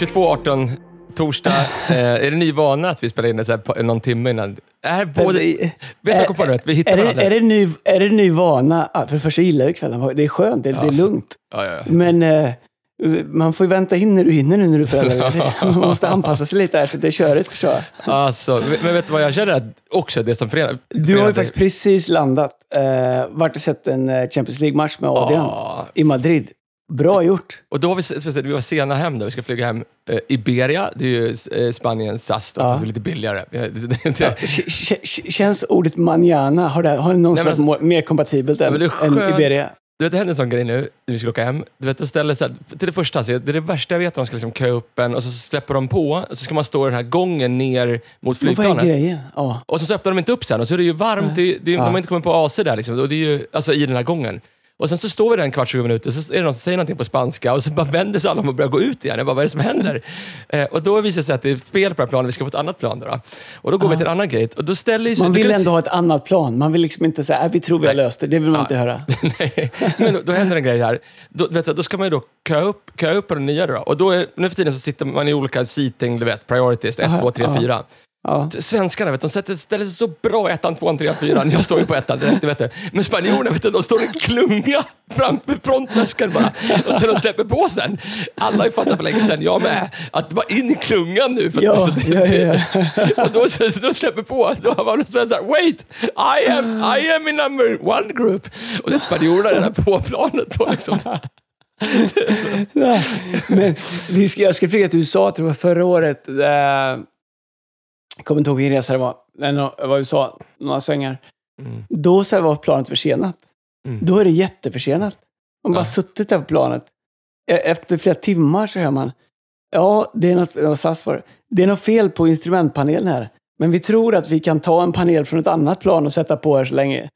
22.18 torsdag. Eh, är det ny vana att vi spelar in det så här någon timme innan? Är både, vet du på? Att vi hittar är det, är, det ny, är det ny vana? Ja, För det första gillar jag kvällen. Det är skönt, det, det är lugnt. Ja, ja, ja. Men eh, man får ju vänta in när du hinner nu när du är förälder. Man måste anpassa sig lite här, för det är körigt förstår jag. Alltså, men vet du vad jag känner också det som förenar? Du har ju faktiskt precis landat. Eh, varit och sett en eh, Champions League-match med Adrian Ah. i Madrid. Bra gjort. Och då var vi, vi var sena hem då. Vi ska flyga hem. Eh, Iberia, det är ju eh, Spaniens SAS då, Ja. fast det är lite billigare. K- Känns ordet manana, har det, har det någonsin Nej, varit mo- mer kompatibelt än, än. Iberia? Du vet, det hände en sån grej nu, när vi skulle åka hem. Du vet, då ställer sig, till det första, alltså, det är det värsta jag vet, de ska liksom köa upp en och så släpper de på, och så ska man stå i den här gången ner mot Men vad är flygplanet. grejen? Ja. Och så, så öppnar de inte upp sen och så är det ju varmt. Det, det, Ja. De har inte kommit på AC där, liksom, och det är ju, alltså i den här gången. Och sen så står vi där en kvart, 20 minuter, så är det någon som säger någonting på spanska och så bara vänder sig alla om och börjar gå ut igen. Jag bara, vad är det som händer? eh, och då visar det sig att det är fel på det här planet, vi ska på ett annat plan. Då, då. Och då går vi till en annan gate och då ställer sig... Man vill ändå ha ett annat plan. Man vill liksom inte säga, äh, vi tror vi har löst det. Det vill man inte höra. Nej, men då, då händer en grej här. Då, vet du, då ska man ju då köa upp, köa upp på den nya. Då. Och då är, nu för tiden så sitter man i olika seating, du vet, priorities, 1, Aha, 2, 3, ja. 4. Ja. Svenskarna vet, de sätter, ställer sig så bra i ettan, tvåan, trean, fyran. Jag står ju på ettan direkt, vet du. Men spanjorerna, vet du, de står i en klunga framför frontdisken bara. Och sen de släpper på sen. Alla har ju fattat för länge sedan, jag med, att bara in i klungan nu. För att Ja, alltså, det, ja, ja, och då, så, så de släpper på, då var de så här, wait, I am, I am in number one group. Och det är spanjorerna redan på planet. Då, liksom. Men vi ska, jag ska flyga till USA, tror jag, förra året. Eh, Jag kommer inte ihåg vilken resa det var. Det var USA, några svängar. Mm. Då så var planet försenat. Mm. Då är det jätteförsenat. Man bara Ja. suttit där på planet. E- Efter flera timmar så hör man, ja, det är något, SAS var det. Är något fel på instrumentpanelen här. Men vi tror att vi kan ta en panel från ett annat plan och sätta på här så länge.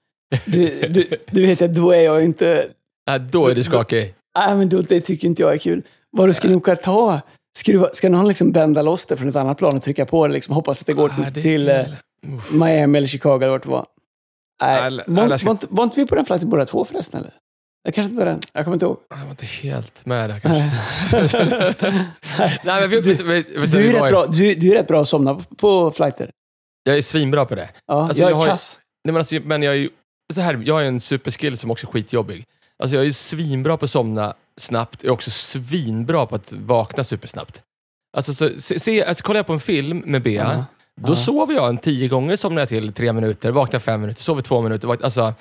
Du, du, du vet, att då är jag inte... Ja, då är du skakig. Nej, men då, det tycker inte jag är kul. Vad ska ni åka ta? Skruva, ska någon liksom bända loss det från ett annat plan och trycka på det? Liksom, hoppas att det går till, Ah, det- till eh. Miami eller Chicago eller vart det var. Nej, var, inte, vi på den flighten båda två förresten? Eller? Jag kanske inte var den. Jag kommer inte ihåg. Jag var inte helt med där kanske. Nej, men vi, vi, vi, vi, vi, Du är, rätt bra, du, du är rätt bra att somna på, på flighter. Jag är svinbra på det. Ja, Alltså, jag är jag har- kass. Nej, men, alltså, men jag är ju så här, jag är en superskill som också är skitjobbig. Alltså, jag är ju svinbra på att somna snabbt. Jag är också svinbra på att vakna supersnabbt. Alltså, så, se, se, alltså, kollar jag på en film med Bea, Ja. då Ja. sover jag en tio gånger, somnar jag till tre minuter, vaknar fem minuter, sover två minuter. Vak, alltså,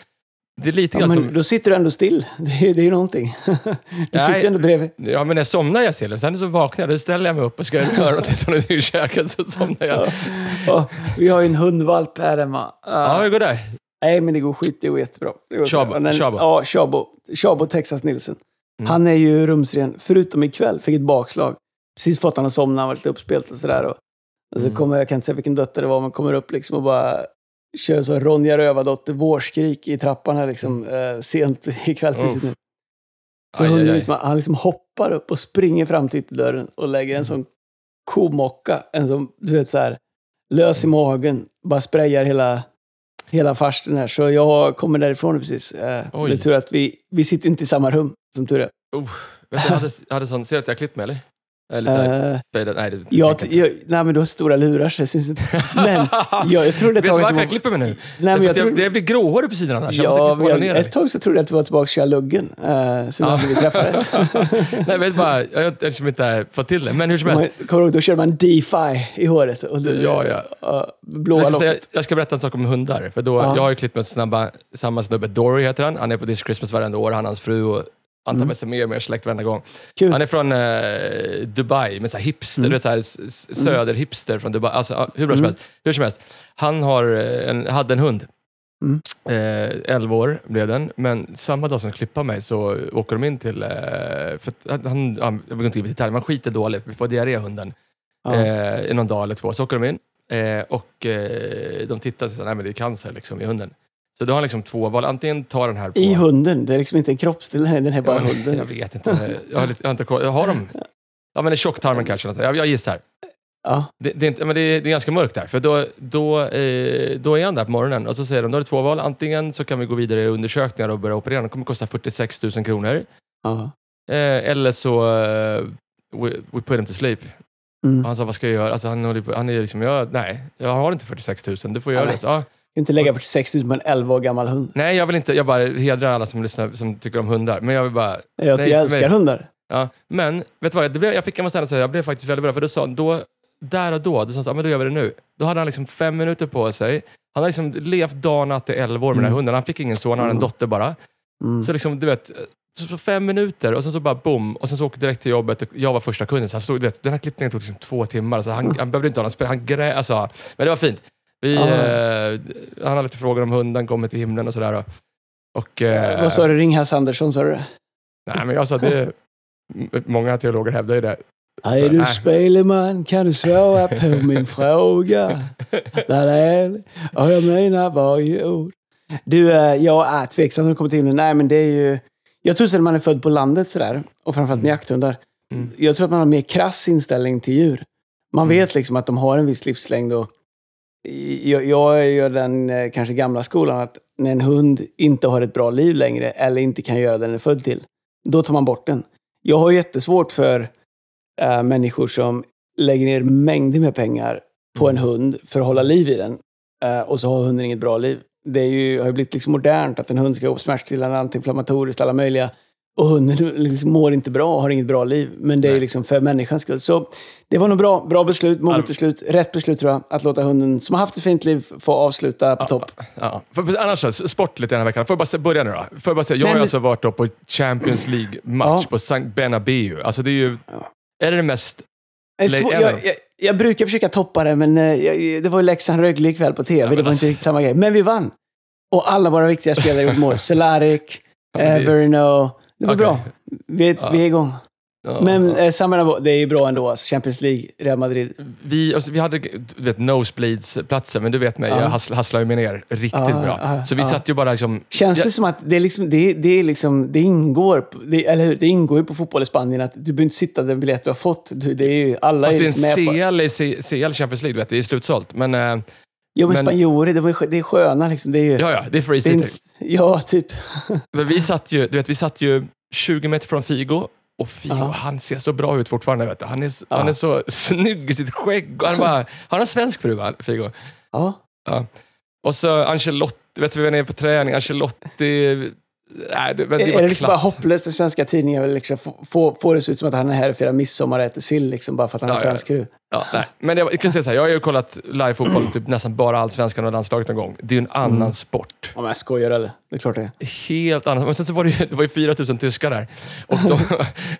det är lite Ja, men som... då sitter du ändå still. Det är, det är ju någonting. Du sitter ju ändå bredvid. Ja, men när jag somnar jag till. Sen så vaknar jag, då ställer jag mig upp och ska göra någonting, ta någonting i käken, så somnar jag. Ja, vi har ju en hundvalp här hemma. Ja, hur går det? Nej, men det går skit. Det går jättebra. Det går Chabo. Den- Chabo. Ja, Chabo. Chabo Texas Nilsson. Mm. Han är ju rumsren, förutom ikväll. Fick ett bakslag. Precis fått han att somna, han var lite uppspelt och sådär. Och, och så Mm. kommer, jag kan inte säga vilken dotter det var, men kommer upp liksom och bara kör så Ronja Rövardotter vårskrik i trappan här liksom, eh, sent ikväll. Mm. Precis nu. Så Aj, hunden aj. liksom, han liksom hoppar upp och springer fram till ytterdörren och lägger en sån komocka, en sån, du vet så här, lös i magen, bara sprayar hela, hela farsten här. Så jag kommer därifrån precis. Eh, Oj. det är tur att vi, vi sitter inte i samma rum, som tur är. Uh, vet du, jag, hade, jag hade sån, ser du att jag har klippt mig eller? Eller så här, faded- nej, det, jag, jag jag, nej, men du har stora lurar så det syns inte. Men jag, jag tror det Vet du varför var- jag klipper mig nu? Nej, men jag jag, det blir gråhårig på sidan annars. jag ja, jag, ner ett tag så trodde jag att du var tillbaka köra luggen. Uh, så Ja. vi träffades. Nej, jag vet bara, jag har liksom inte fått till det. Men hur som helst. Man- Kommer du ihåg, då körde man DeFi i håret. Och du, Ja, ja. ja, blåa Jag ska, säga, jag ska berätta en sak om hundar. För då, Ja. Jag har ju klippt med snabba, samma snubbe, Dory heter han. Han är på This Christmas varenda år, han och hans fru. Och han tar Mm. med sig mer och mer släkt varenda gång. Kul. Han är från eh, Dubai, med så här hipster, Mm. du vet, så här, s- söderhipster från Dubai. Alltså, hur bra som Mm. helst. Hur som helst. Han har eh, en, hade en hund. Mm. Eh, 11 år blev den, men samma dag som de klippade mig så åker de in till... Eh, för att han, han, jag vill inte gå i detalj, men han skiter dåligt. Vi får diarré hunden. Ja. Eh, I någon dag eller två. Så åker de in eh, och eh, de tittar och säger nej men det är cancer liksom, i hunden. Så då har liksom två val. Antingen ta den här på... I hunden. Det är liksom inte en kroppsdel, den är bara Ja, hunden. Jag vet inte. Jag har, lite, jag har inte koll. Jag har dem. Ja, men tjocktarmen kanske. sånt. Jag, jag gissar. Ja. Det, det, är inte, men det, är, det är ganska mörkt där. För då, då, eh, då är han där på morgonen och så säger de, då har du två val. Antingen så kan vi gå vidare i undersökningar och börja operera. Det kommer kosta 46 000 kronor. Eh, eller så eh, we, we put him to sleep. Mm. Han sa, vad ska jag göra? Alltså, han, på- han är liksom, jag, nej, jag har inte 46 000, du får göra det. Kan inte lägga 46 000 på en 11 år gammal hund. Nej, jag vill inte, jag bara hedrar alla som lyssnar, som tycker om hundar. Men jag vill bara, Jag, Nej, jag älskar mig- hundar. ja. Men, vet du vad? Det blev, jag fick, måste ändå säga, jag blev faktiskt väldigt bra, för då sa då, där och då, då sa han, ja, men då gör vi det nu. Då hade han liksom fem minuter på sig. Han har liksom levt dagen att det är 11 år med den här Mm. hunden. Han fick ingen son, han har en Mm. dotter bara. Mm. Så liksom, du vet, så, fem minuter och sen så bara boom. Och sen så åkte direkt till jobbet och jag var första kunden. Så han stod, du vet, den här klippningen tog liksom två timmar. Så han, han behövde inte ha någon spel. Han grä, alltså, Men det var fint. Vi, eh, han hade lite frågor om hunden, kommer till himlen och sådär. Och, eh, Vad sa du? Ring Hasse Andersson, sa du det? Nej, men jag sa det. Många teologer hävdar ju det. Så, du speleman, kan du svara på min fråga? Är Och jag menar varje ord. Du, eh, jag är tveksam när det kommer till himlen. Nej, men det är ju... Jag tror att man är född på landet sådär, och framförallt med jakthundar, Mm. jag tror att man har mer krass inställning till djur. Man Mm. vet liksom att de har en viss livslängd och jag, jag är ju den eh, kanske gamla skolan att när en hund inte har ett bra liv längre eller inte kan göra det den är född till, då tar man bort den. Jag har jättesvårt för äh, människor som lägger ner mängder med pengar på en hund för att hålla liv i den eh, och så har hunden inget bra liv. Det är ju, har ju blivit liksom modernt att en hund ska gå på smärtstillande, antiinflammatoriskt, alla möjliga. Och hunden liksom mår inte bra och har inget bra liv. Men det är liksom för människans skull. Så det var nog bra, bra beslut, moget Ja. beslut, rätt beslut tror jag. Att låta hunden som har haft ett fint liv få avsluta på topp. Ja. För, annars så, sportligt den här veckan. Får jag bara börja nu då? Får jag, bara säga, jag Nej, har men- alltså varit då på Champions League-match Ja. på Sankt Bernabéu. Alltså det är ju... Är det det mest... Svår- Jag, jag, jag brukar försöka toppa det, men eh, jag, det var ju Leksand-Rögle ikväll på tv. men det var alltså- inte riktigt samma grej. Men vi vann! Och alla våra viktiga spelare gjorde mål. Cehlárik, Ja, eh, Verno. Det var Okej. bra. Vi Ja. vi är igång. Ja, Men ja. eh, samma, det är ju bra ändå. Alltså, Champions League, Real Madrid. Vi, alltså, vi hade du vet, nosebleeds-platser, men du vet mig, Ja. jag hasslar, hasslar ju mig ner riktigt bra. så vi ja. satt ju bara liksom... Känns Ja. det som att det, är liksom, det, det, är liksom, det ingår, det, eller hur? Det ingår ju på fotboll i Spanien att du behöver inte sitta den biljett du har fått. Du, det är ju, alla Fast är det är liksom med på. en CL, i CL Champions League, du vet, det är slutsålt. Men eh, Jo, men, men- spanjorer, det, ju- det är sköna liksom. Det är ju, ja, ja, det är free det är city. ja, typ. Men vi satt ju, du vet, vi satt ju 20 meter från Figo. Och Figo, Ja. han ser så bra ut fortfarande. Vet du. Han, är, Ja. han är så snygg i sitt skägg. Och han, bara, han har en svensk fru, va, Figo. Ja. Ja. Och så Ancelotti, vet du, vi var nere på träning. Ancelotti... Nej, det, men det Är det liksom bara hopplöst att svenska tidningar liksom få, få, få det se ut som att han är här och firar midsommar och äter sill liksom, bara för att han är Ja, ja. svensk fru? Ja, nej. Men jag, jag kan säga så här, jag har ju kollat live-fotboll, typ nästan bara allsvenskan och landslaget någon gång. Det är ju en annan Mm. sport. Ja, men jag skojar eller? Det är klart det är. Helt annat. Men sen så var det ju, det var ju 4 000 tyskar där. Och de,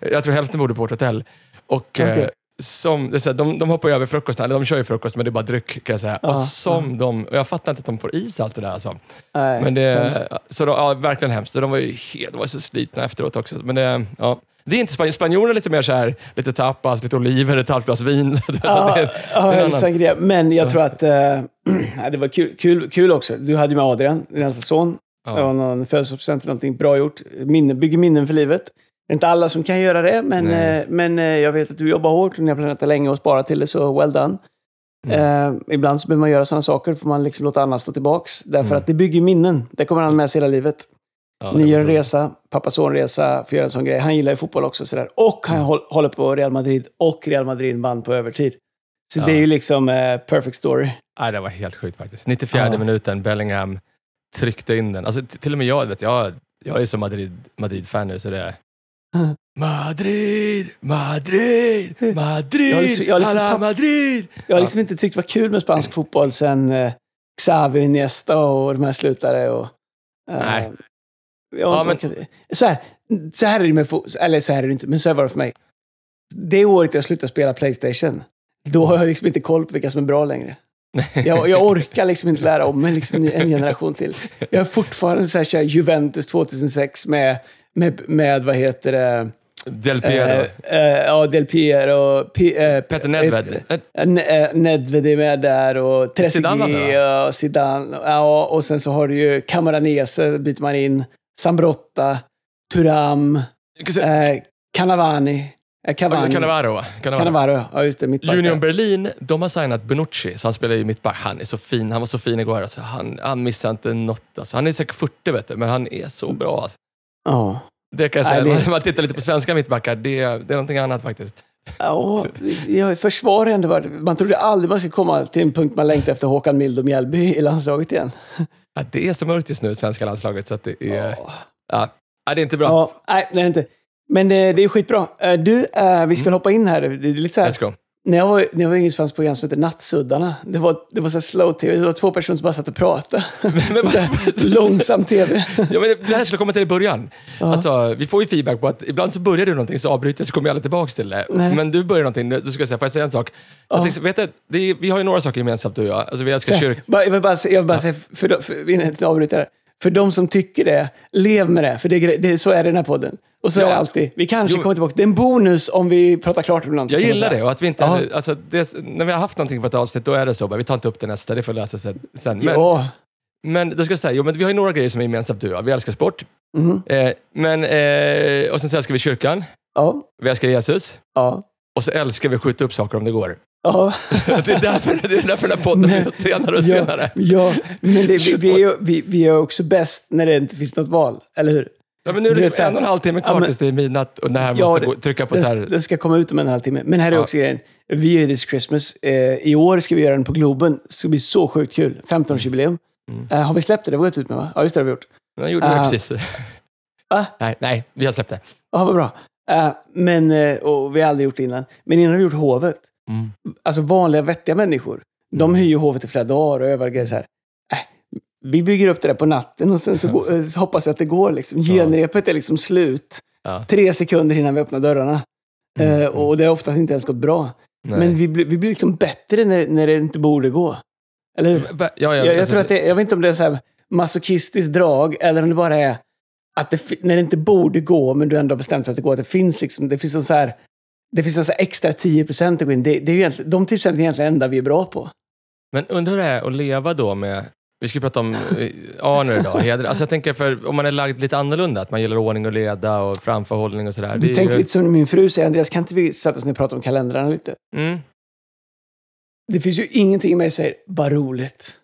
jag tror hälften bodde på vårt hotell. Och eh, Okej. Som, det är så här, de, de hoppar ju över frukosten, eller de kör ju frukost, men det är bara dryck kan jag säga. Ja, och som de, och jag fattar inte att de får i sig allt det där alltså. Nej, Men det, så då, ja, verkligen hemskt. Och De var ju helt, de var så slitna efteråt också. Men det, ja. det är inte Spanien. Spanjorerna är lite mer så här, lite tapas, lite oliver, ett halvt glas vin. Så Ja, det, ja, det är lite annan- sangria. Men jag tror att nej, det var kul, kul, kul också. Du hade ju med Adrian, din äldsta son. Det var ja. någon födelsedagspresent eller någonting bra gjort. Minne, bygger minnen för livet. Inte alla som kan göra det, men, eh, men eh, jag vet att du jobbar hårt och ni har planerat det länge och sparat till det, så well done. Mm. Eh, ibland så behöver man göra sådana saker, får man liksom låta annat stå tillbaks. Därför Mm. att det bygger minnen. Det kommer han med sig hela livet. Ja, Ni gör en resa, pappa-son-resa, får göra en sån grej. Han gillar ju fotboll också. Sådär. Och han håll, håller på Real Madrid och Real Madrid vann på övertid. Så Ja. det är ju liksom eh, perfect story. Nej, det var helt sjukt faktiskt. 94 Ja. minuten, Bellingham tryckte in den. Alltså, till och med jag, vet, jag, jag är så Madrid, Madrid-fan nu så det. Madrid, Madrid, Madrid, Jag liksom- jag liksom alla Madrid! Jag har liksom inte tyckt det var kul med spansk fotboll sen eh, Xavi, Iniesta och de här slutade. Och, eh, Nej. Ja, orkat- så, här, så här är det med eller så här är det inte, men så här var det för mig. Det året jag slutade spela Playstation, då har jag liksom inte koll på vilka som är bra längre. Jag, jag orkar liksom inte lära om mig liksom en generation till. Jag är fortfarande så här, kör Juventus 2006 med, med, med vad heter det? Del Piero. Eh, eh, ja, Del Piero. P, eh, Peter Nedved. eh, Ne- eh, Nedved är med där och Trezeguet och Zidane. Ja, och sen så har du ju Camoranese, byter man in. Sambrotta, Turam, eh, Cannavani. Eh, Cavani. Cannavaro. Cannavaro. Cannavaro, ja just det. Mittback Union. Berlin, de har signat Benucci, så han spelar ju mittback. Han är så fin. Han var så fin igår. Alltså, han, han missar inte något. Alltså, han är säkert 40, vet du, men han är så bra. Alltså. Ja. Det kan jag Nej, säga. det- Om man tittar lite på svenska mittbackar, det, det är någonting annat faktiskt. Ja, jag försvar ändå varit... Man trodde aldrig man skulle komma till en punkt man längtar efter Håkan Mild och Mjällby i landslaget igen. Ja, det är så mörkt just nu i svenska landslaget så att det är... Ja. Ja, det är inte bra. Ja, nej, det är det inte. Men det, det är skitbra. Eh, Du, eh, vi ska hoppa in här. Det är lite så här. Let's go. När jag var, när jag var yngre fanns ett program som hette Nattsuddarna. Det var, det var så slow-tv. Det var två personer som bara satt och pratade. Långsam tv. ja, men det här skulle komma till i början. Alltså, vi får ju feedback på att ibland så börjar du någonting så avbryter jag så kommer jag aldrig tillbaka till det. Nej. Men du börjar någonting, då ska jag säga, får jag säga en sak? Jag tänkte, vet du, det är, vi har ju några saker gemensamt du och jag. Alltså, vi älskar kyrkan. Jag vill bara, jag vill bara säga, för, de- för, innan jag avbryter. För de som tycker det, lev med det. För det, det, så är det i den här podden. Och så är det alltid. Vi kanske Jo. kommer tillbaka. Det är en bonus om vi pratar klart om någonting. Jag kan man gillar säga. det och att vi inte, Ja. alltså, det, när vi har haft någonting på ett avsnitt, då är det så. Bara, vi tar inte upp det nästa, det får lösa sig sen. Men, Ja. men då ska jag säga, jo, men vi har ju några grejer som är gemensamt du och jag. Vi älskar sport. Mhm. Eh, men, eh, och sen så älskar vi kyrkan. Ja. Vi älskar Jesus. Ja. Och så älskar vi att skjuta upp saker om det går. Ja. Det är därför, det är därför den här podden blir senare och senare. Ja, ja, men det, vi, vi, är ju, vi, vi är också bäst när det inte finns något val, eller hur? Ja, men nu är det liksom en och en halv timme Ja, kvar men- tills det är midnatt och det här Ja, måste det- gå, trycka på Det, så här. det ska komma ut om en halvtimme. Men här är Ja. också grejen. Vi gör This Christmas. Eh, I år ska vi göra den på Globen. Det ska bli så sjukt kul. 15-årsjubileum. Mm. Eh, har vi släppt det? Det vi gått ut med va? Ja, just det har vi gjort. Jag gjorde Ah. precis. Va? Nej, nej, vi har släppt det. Ja, vad bra. Eh, men, eh, och vi har aldrig gjort det innan. Men innan har vi gjort hovet. Mm. Alltså vanliga vettiga människor. De hyr ju hovet i flera dagar och övar grejer så här. Vi bygger upp det där på natten och sen så, går, eh, så hoppas vi att det går. Liksom. Genrepet är liksom slut. Ja. Tre sekunder innan vi öppnar dörrarna. Mm, Eh, och det har oftast inte ens gått bra. Nej. Men vi, blir- vi blir liksom bättre när, när det inte borde gå. Eller hur? Ja, ja, Jag, jag, alltså, tror att det, jag vet inte om det är så här masochistiskt drag eller om det bara är att det, när det inte borde gå, men du ändå har bestämt för att det går, att det finns liksom, det finns en så här, det finns en så extra 10 procent att gå in. Det, det är ju de 10 procenten är egentligen det enda vi är bra på. Men undrar hur det är att leva då med... Vi ska ju prata om eh, Arner idag, heder. Alltså jag tänker, för om man är lagd lite annorlunda, att man gillar ordning och leda och framförhållning och sådär. Är tänkte ju- lite som min fru säger, Andreas, kan inte vi sätta oss ner och prata om kalendrarna lite? Mm. Det finns ju ingenting i mig som säger, vad roligt.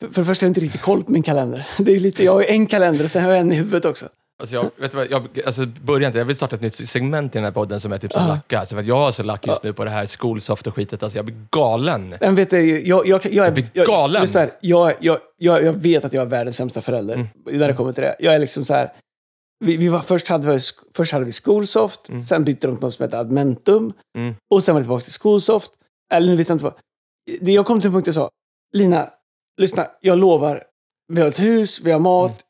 För, för det första har jag inte riktigt koll på min kalender. Det är lite, jag har ju en kalender och sen har jag en i huvudet också. Alltså jag, vet du vad, jag, alltså börja inte, jag vill starta ett nytt segment i den här podden som är typ som Ja. lacka. Alltså för jag har så lack just nu på det här skolsoft och skitet. Alltså jag blir galen. Men vet du, jag, jag, jag, jag, blir galen. lyssna här, jag, jag, jag, jag vet att jag är världens sämsta förälder Mm. när det kommer till det. Jag är liksom så här. Vi, vi var, först, hade vi, först hade vi Skolsoft, Mm. sen bytte de till något som heter Admentum. Mm. Och sen var det tillbaka till Skolsoft. Eller nu vet jag inte vad. Jag kom till en punkt där jag sa, Lina, lyssna, jag lovar. Vi har ett hus, vi har mat.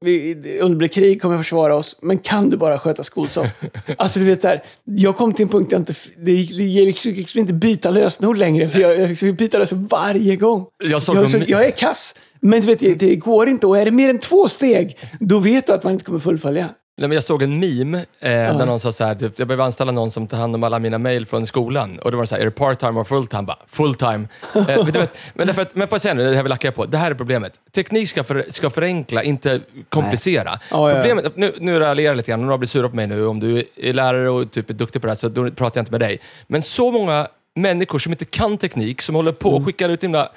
Vi, om det blir krig kommer jag försvara oss. Men kan du bara sköta Skolsoft? alltså du vet så här, jag kom till en punkt där jag inte, det gick liksom, liksom inte byta lösenord längre. För jag, jag liksom byta lösenord varje gång. Jag såg Jag, så, jag är kass. Men du vet, det, det går inte. Och är det mer än två steg, då vet du att man inte kommer fullfölja. Nej, men jag såg en meme eh, där någon sa så här, typ, jag behöver anställa någon som tar hand om alla mina mejl från skolan. Och då var det så här, är det part-time or full-time? Bara, full-time. Eh, vet du vad? men, därför att, men får jag säga nu, det här vill lacka på. Det här är problemet. Teknik ska, för, ska förenkla, inte komplicera. Ja, ja, ja. Problemet, nu, nu raljerar jag lite grann, och några blir sura på mig nu. Om du är lärare och typ är duktig på det här så då pratar jag inte med dig. Men så många människor som inte kan teknik, som håller på och skickar ut himla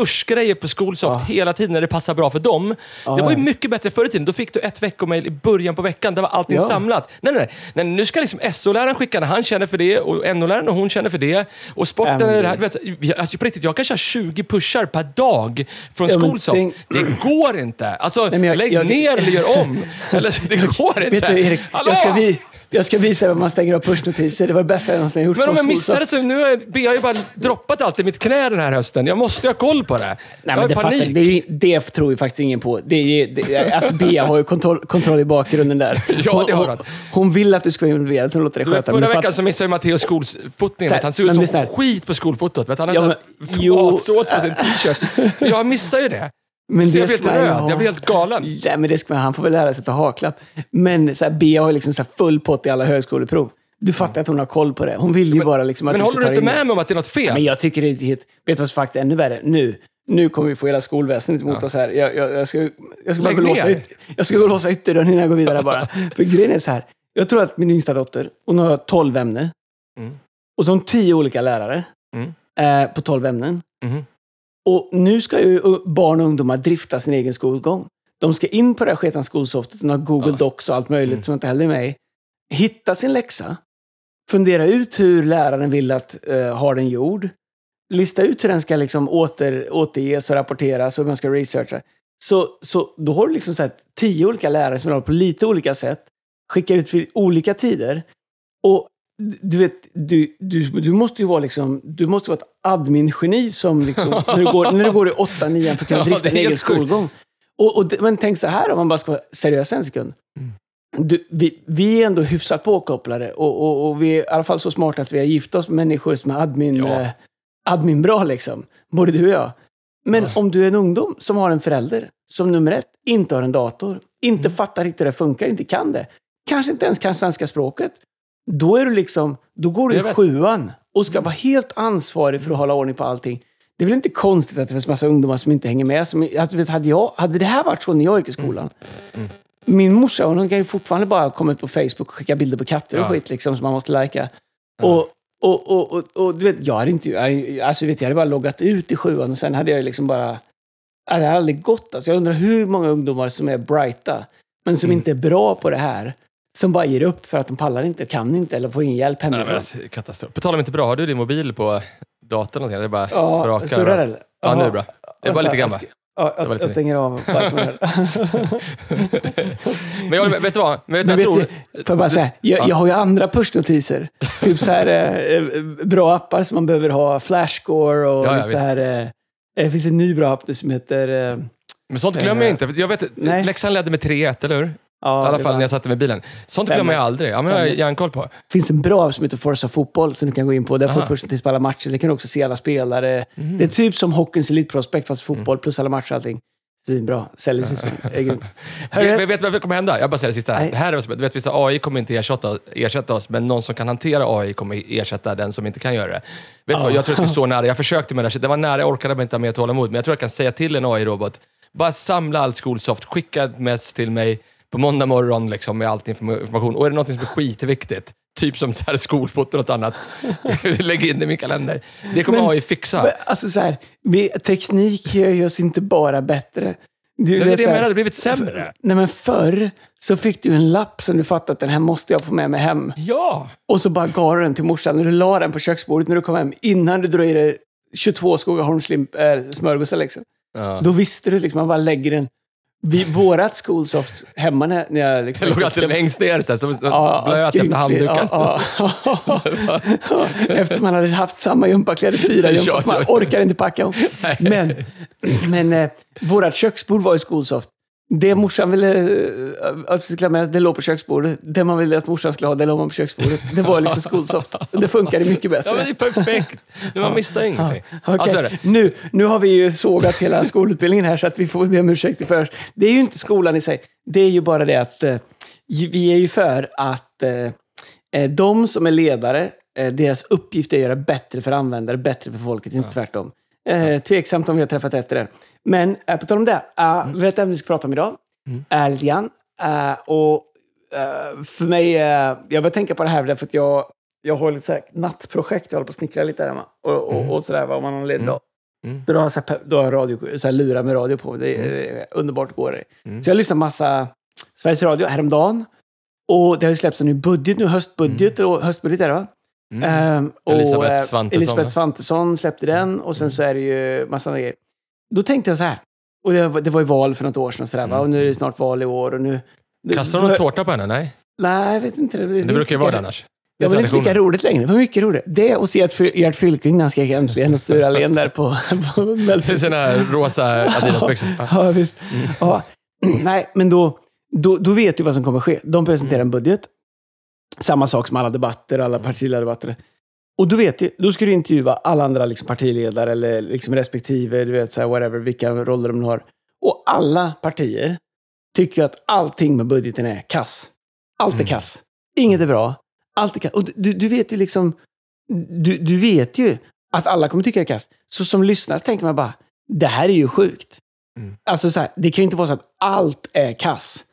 pushgrejer på Skolsoft Mm. Ja. hela tiden när det passar bra för dem. Ja, det var ju mycket bättre förr i tiden. Då fick du ett veckomail i början på veckan. Där var allting samlat. Nej, nej, nej. Nu ska liksom SO-läraren skicka när han känner för det och NO-läraren och hon känner för det. Och sporten men är det här. Vet, alltså på riktigt, jag kan köra 20 pushar per dag från Skolsoft. tänk- Det går inte. Alltså, Nej, jag- lägg jag- ner eller gör om. eller, det går inte. Vet du Erik, Hallå! jag ska, vi, jag ska visa hur man stänger av pushnotiser. Det var det bästa jag någonsin gjort. Men om jag missar det så nu har jag, jag har ju bara droppat allt i mitt knä den här hösten. Jag måste ha koll på det. Nej, jag men det, fattar, panik. det, är ju, det tror ju faktiskt ingen på. Det är, det, alltså Bea har ju kontroll, kontroll i bakgrunden där. Ja, det har hon, hon, hon vill att du ska vara involverad, så hon låter dig sköta förra veckan fatt- så missade ju Matteus skolfotningen. Han ser ut som skit på skolfotot. Han har Ja, men- jo. tomatsås på sin t-shirt. Jag missar ju det. Men Så jag blir helt röd. ha. Jag blir helt galen. Nej, men det ska man, han får väl lära sig att ta haklapp. Men så här, Bea har liksom så här full pott i alla högskoleprov. Du fattar att hon har koll på det. Hon vill ju bara liksom att Men du håller du inte in med mig om att det är något fel? Men jag tycker det är helt... Vet du vad som faktiskt är ännu värre? Nu. Nu kommer vi få hela skolväsendet emot oss här. Jag, jag, jag, ska, jag, ska bara gå och låsa yt, jag ska gå låsa ytterdörren innan jag går vidare bara. För grejen är så här. Jag tror att min yngsta dotter, hon har 12 ämnen. Mm. Och så har hon 10 olika lärare Mm. eh, på 12 ämnen. Mhm. Och nu ska ju barn och ungdomar drifta sin egen skolgång. De ska in på det här sketna skolsoftet, de har Google Ja. Docs och allt möjligt Mm. som inte heller är med. Hitta sin läxa. fundera ut hur läraren vill att uh, ha den gjord. Lista ut hur den ska liksom åter, återges och rapporteras och hur man ska researcha. Så, så då har du liksom så här, tio olika lärare som håller på lite olika sätt. Skickar ut vid olika tider. Och du vet, du, du, du måste ju vara liksom, du måste vara ett admin-geni som liksom, när, du går, när du går i 8 9 för att kunna drifta Ja, en egen skolgång. Och, och, men tänk så här om man bara ska vara seriös en sekund. Mm. Du, vi, vi är ändå hyfsat påkopplade och, och, och vi är i alla fall så smarta att vi har gift oss med människor som är admin, Ja. eh, admin bra liksom. Både du och jag. Men om du är en ungdom som har en förälder som nummer ett inte har en dator, inte Mm. fattar riktigt hur det funkar, inte kan det, kanske inte ens kan svenska språket. Då är du liksom, då går du i sjuan och ska vara helt ansvarig för att hålla ordning på allting. Det är väl inte konstigt att det finns massa ungdomar som inte hänger med. Som, att, vet, hade, jag, hade det här varit så när jag gick i skolan. Min morsa hon kan ju fortfarande bara komma ut på Facebook och skicka bilder på katter och Ja. skit liksom, som man måste lajka. Och, och, och, och, och du vet, jag hade inte... Jag, alltså, vet, jag hade bara loggat ut i sjuan och sen hade jag liksom bara... Det hade aldrig gått. Alltså, jag undrar hur många ungdomar som är brighta, men som Mm. inte är bra på det här. Som bara ger upp för att de pallar inte, kan inte eller får ingen hjälp Nej, men hemifrån. alltså, katastrof. På tal om inte bra, har du din mobil på datorn? någonting? Det är bara Ja, sprakar. surrar överallt. eller? Ja, nu är det bra. Det är bara lite va? Ja, Det jag, jag stänger av. Men jag vet du vad? Men vet Men jag vet tror? får jag bara säga, jag, jag har ju andra pushnotiser. typ så här eh, bra appar som man behöver ha, Flashscore och Ja, ja, lite så här... Eh, det finns en ny bra app nu som heter... Eh, Men sånt glömmer jag inte. Jag vet, Nej. Leksand ledde med 3-1, eller hur? Ja, I alla fall var- när jag satte mig i bilen. Sånt glömmer jag aldrig. Ja, men jag har järnkoll på. Det finns en bra app som heter Forza Fotboll som du kan gå in på. Där får du pushnotis på alla matcher. Det kan du också se alla spelare. Mhm. Det är typ som Hockeyns Elite Prospect fast Mm. fotboll plus alla matcher och allting. Svinbra. Säljer sig grymt. Vet, du vad som kommer hända? Jag bara säger det sista. här. Nej. Det här är som, du vet, vissa AI kommer inte ersätta, ersätta oss, men någon som kan hantera AI kommer ersätta den som inte kan göra det. Vet du vad? Jag tror att vi är så nära. Jag försökte med det här. Det var nära, jag orkade inte ha mer tålamod. Men jag tror jag kan säga till en AI-robot, bara samla allt skolsoft, skicka ett mess till mig på måndag morgon liksom, med all inform- information. Och är det något som är skitviktigt, typ som här skolfoto och något annat, lägg in det i min kalender. Det kommer Men- AI fixa. men, alltså så här, vi, teknik gör ju oss inte bara bättre. Du, Det är det jag menar, det har blivit sämre. Nej, men förr så fick du en lapp som du fattade att den här måste jag få med mig hem. Ja! Och så bara gav du den till morsan. När du la den på köksbordet när du kom hem, innan du drog i dig 22 Skogaholms äh, smörgåsar liksom. ja. Då visste du liksom, man bara lägger den vid vårat Schoolsoft hemma när, när jag liksom... Det låg alltid längst ner, så här, som Ja, blöt efter skrynklig. handduken. Ja, ja. Eftersom man hade haft samma gympakläder, fyra Ja, gympor, ja, man ja. orkar inte packa om. Men, men eh, vårat köksbord var ju Schoolsoft. Det morsan ville eh, att jag skulle med, det låg på köksbordet. Det man ville att morsan skulle ha, det låg man på köksbordet. Det var liksom Schoolsoft. Det funkade mycket bättre. Ja, men det är perfekt. Man missar ingenting. Ja, så är det. nu, nu har vi ju sågat hela skolutbildningen här så att vi får be om ursäkt i först. Det är ju inte skolan i sig. Det är ju bara det att eh, vi är ju för att eh, de som är ledare, eh, deras uppgift är att göra bättre för användare, bättre för folket, inte tvärtom. Eh, tveksamt om vi har träffat rätt det. Men eh, på tal om det, uh, vet du vem vi ska prata om idag? Mm. Är lite grann. Eh, och eh, för mig, eh, jag börjar tänka på det här därför att jag, jag har lite så här nattprojekt, jag håller på att snickra lite där hemma. Och, och, och sådär, vad man har ledig Mm. dag. Mm. Då har jag, så här, pe- då har jag radio, så här, lurar med radio på. Det är eh, underbart går det. Mm. Så jag lyssnar massa Sveriges Radio häromdagen. Och det har ju släppts en ny budget nu, höstbudget, och höstbudget är det va? Mm. Ehm, och, Elisabeth eh, Svantesson, Elisabeth va? Svantesson släppte den och sen så är det ju massa andra grejer. Då tänkte jag så här, och det, var- det var ju val för något år sedan och sådär? Mm. och nu är det snart val i år och nu... Kastar de någon tårta på henne? Nej, Nej, jag vet inte. Det, det brukar ju vara det annars. Det Ja, det är inte lika roligt längre. Det var mycket roligt. Det och se att Gert Fylking när han skrek äntligen och Sture Allén där på, på Det såna här rosa Adidas-byxor. Ja. Ja, visst. Ja. Nej, men då, då, då vet du vad som kommer ske. De presenterar en budget. Samma sak som alla debatter, alla partiledardebatter. Och då vet du, då ska du intervjua alla andra liksom partiledare eller liksom respektive, du vet, så här, whatever, vilka roller de har. Och alla partier tycker att allting med budgeten är kass. Allt är Mm. kass. Inget är bra. Allt är kass. Och du, du vet ju liksom, du, du vet ju att alla kommer tycka det är kass. Så som lyssnare tänker man bara, det här är ju sjukt. Mm. Alltså så här, det kan ju inte vara så att allt är kass.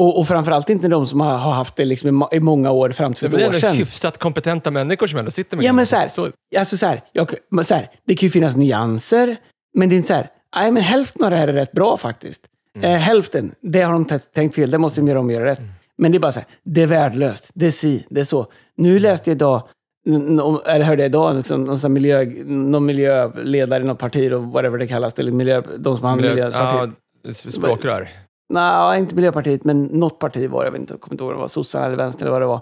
Och, och framförallt inte de som har, haft det liksom i, många år fram till för det ett är år sedan. hyfsat kompetenta människor som ändå sitter med Ja, det. men så här, så, Alltså så här, jag, så här, det kan ju finnas nyanser, men det är inte så här, nej men hälften av det här är rätt bra faktiskt. Mm. Eh, hälften, det har de tänkt fel, det måste de göra om och göra rätt. Men det är bara så här, det är värdelöst. Det är si, det är så. Nu läste jag idag, eller hörde jag idag, liksom, någon, miljö, någon miljöledare i något parti, och whatever det kallas, eller miljö, de som har Miljö- miljöpartiet. ja, språkrör. Nej, inte Miljöpartiet, men något parti var. Jag vet inte, jag kommer inte ihåg om det var sossarna eller vänstern eller vad det var.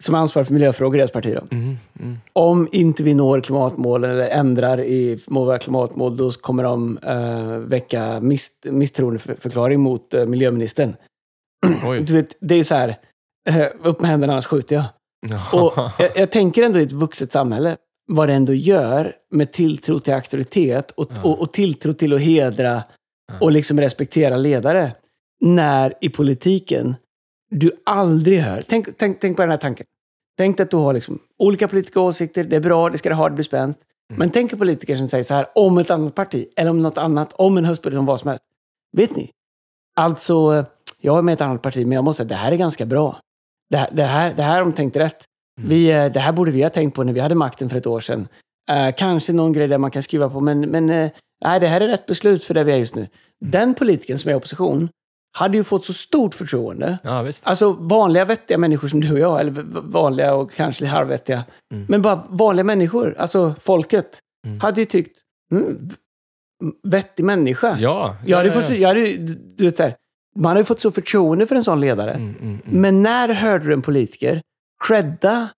Som ansvarar för miljöfrågor i deras parti. Mm, mm. Om inte vi når klimatmålen eller ändrar i våra klimatmål, då kommer de uh, väcka miss, misstroendeförklaring mot uh, miljöministern. Oj. Du vet, det är så här, eh, upp med händerna annars skjuter jag. Och jag, jag tänker ändå i ett vuxet samhälle, vad det ändå gör med tilltro till auktoritet och, Ja. och, och tilltro till att hedra och liksom respektera ledare. När i politiken du aldrig hör, tänk, tänk, tänk på den här tanken. Tänk att du har liksom olika politiska åsikter, det är bra, det ska det ha, det blir spänt. Mm. Men tänk på politiker som säger så här om ett annat parti, eller om något annat, om en höstbudget, om vad som helst. Vet ni? Alltså, eh, jag är med i ett annat parti, men jag måste säga det här är ganska bra. Det, här- det, här, det här har de tänkt rätt. Mm. Vi, eh, det här borde vi ha tänkt på när vi hade makten för ett år sedan. Eh, kanske någon grej där man kan skruva på, men, men eh, nej, det här är rätt beslut för det vi är just nu. Den politiken som är i opposition hade ju fått så stort förtroende. Ja, visst. Alltså vanliga vettiga människor som du och jag, eller vanliga och kanske halvvettiga. Mm. Men bara vanliga människor, alltså folket, Mm. hade ju tyckt, mm, vettig människa. Ja. Jag hade ja, fått, jag hade, du vet, här, man hade ju fått så förtroende för en sån ledare. Mm, mm, mm. Men när hörde du en politiker credda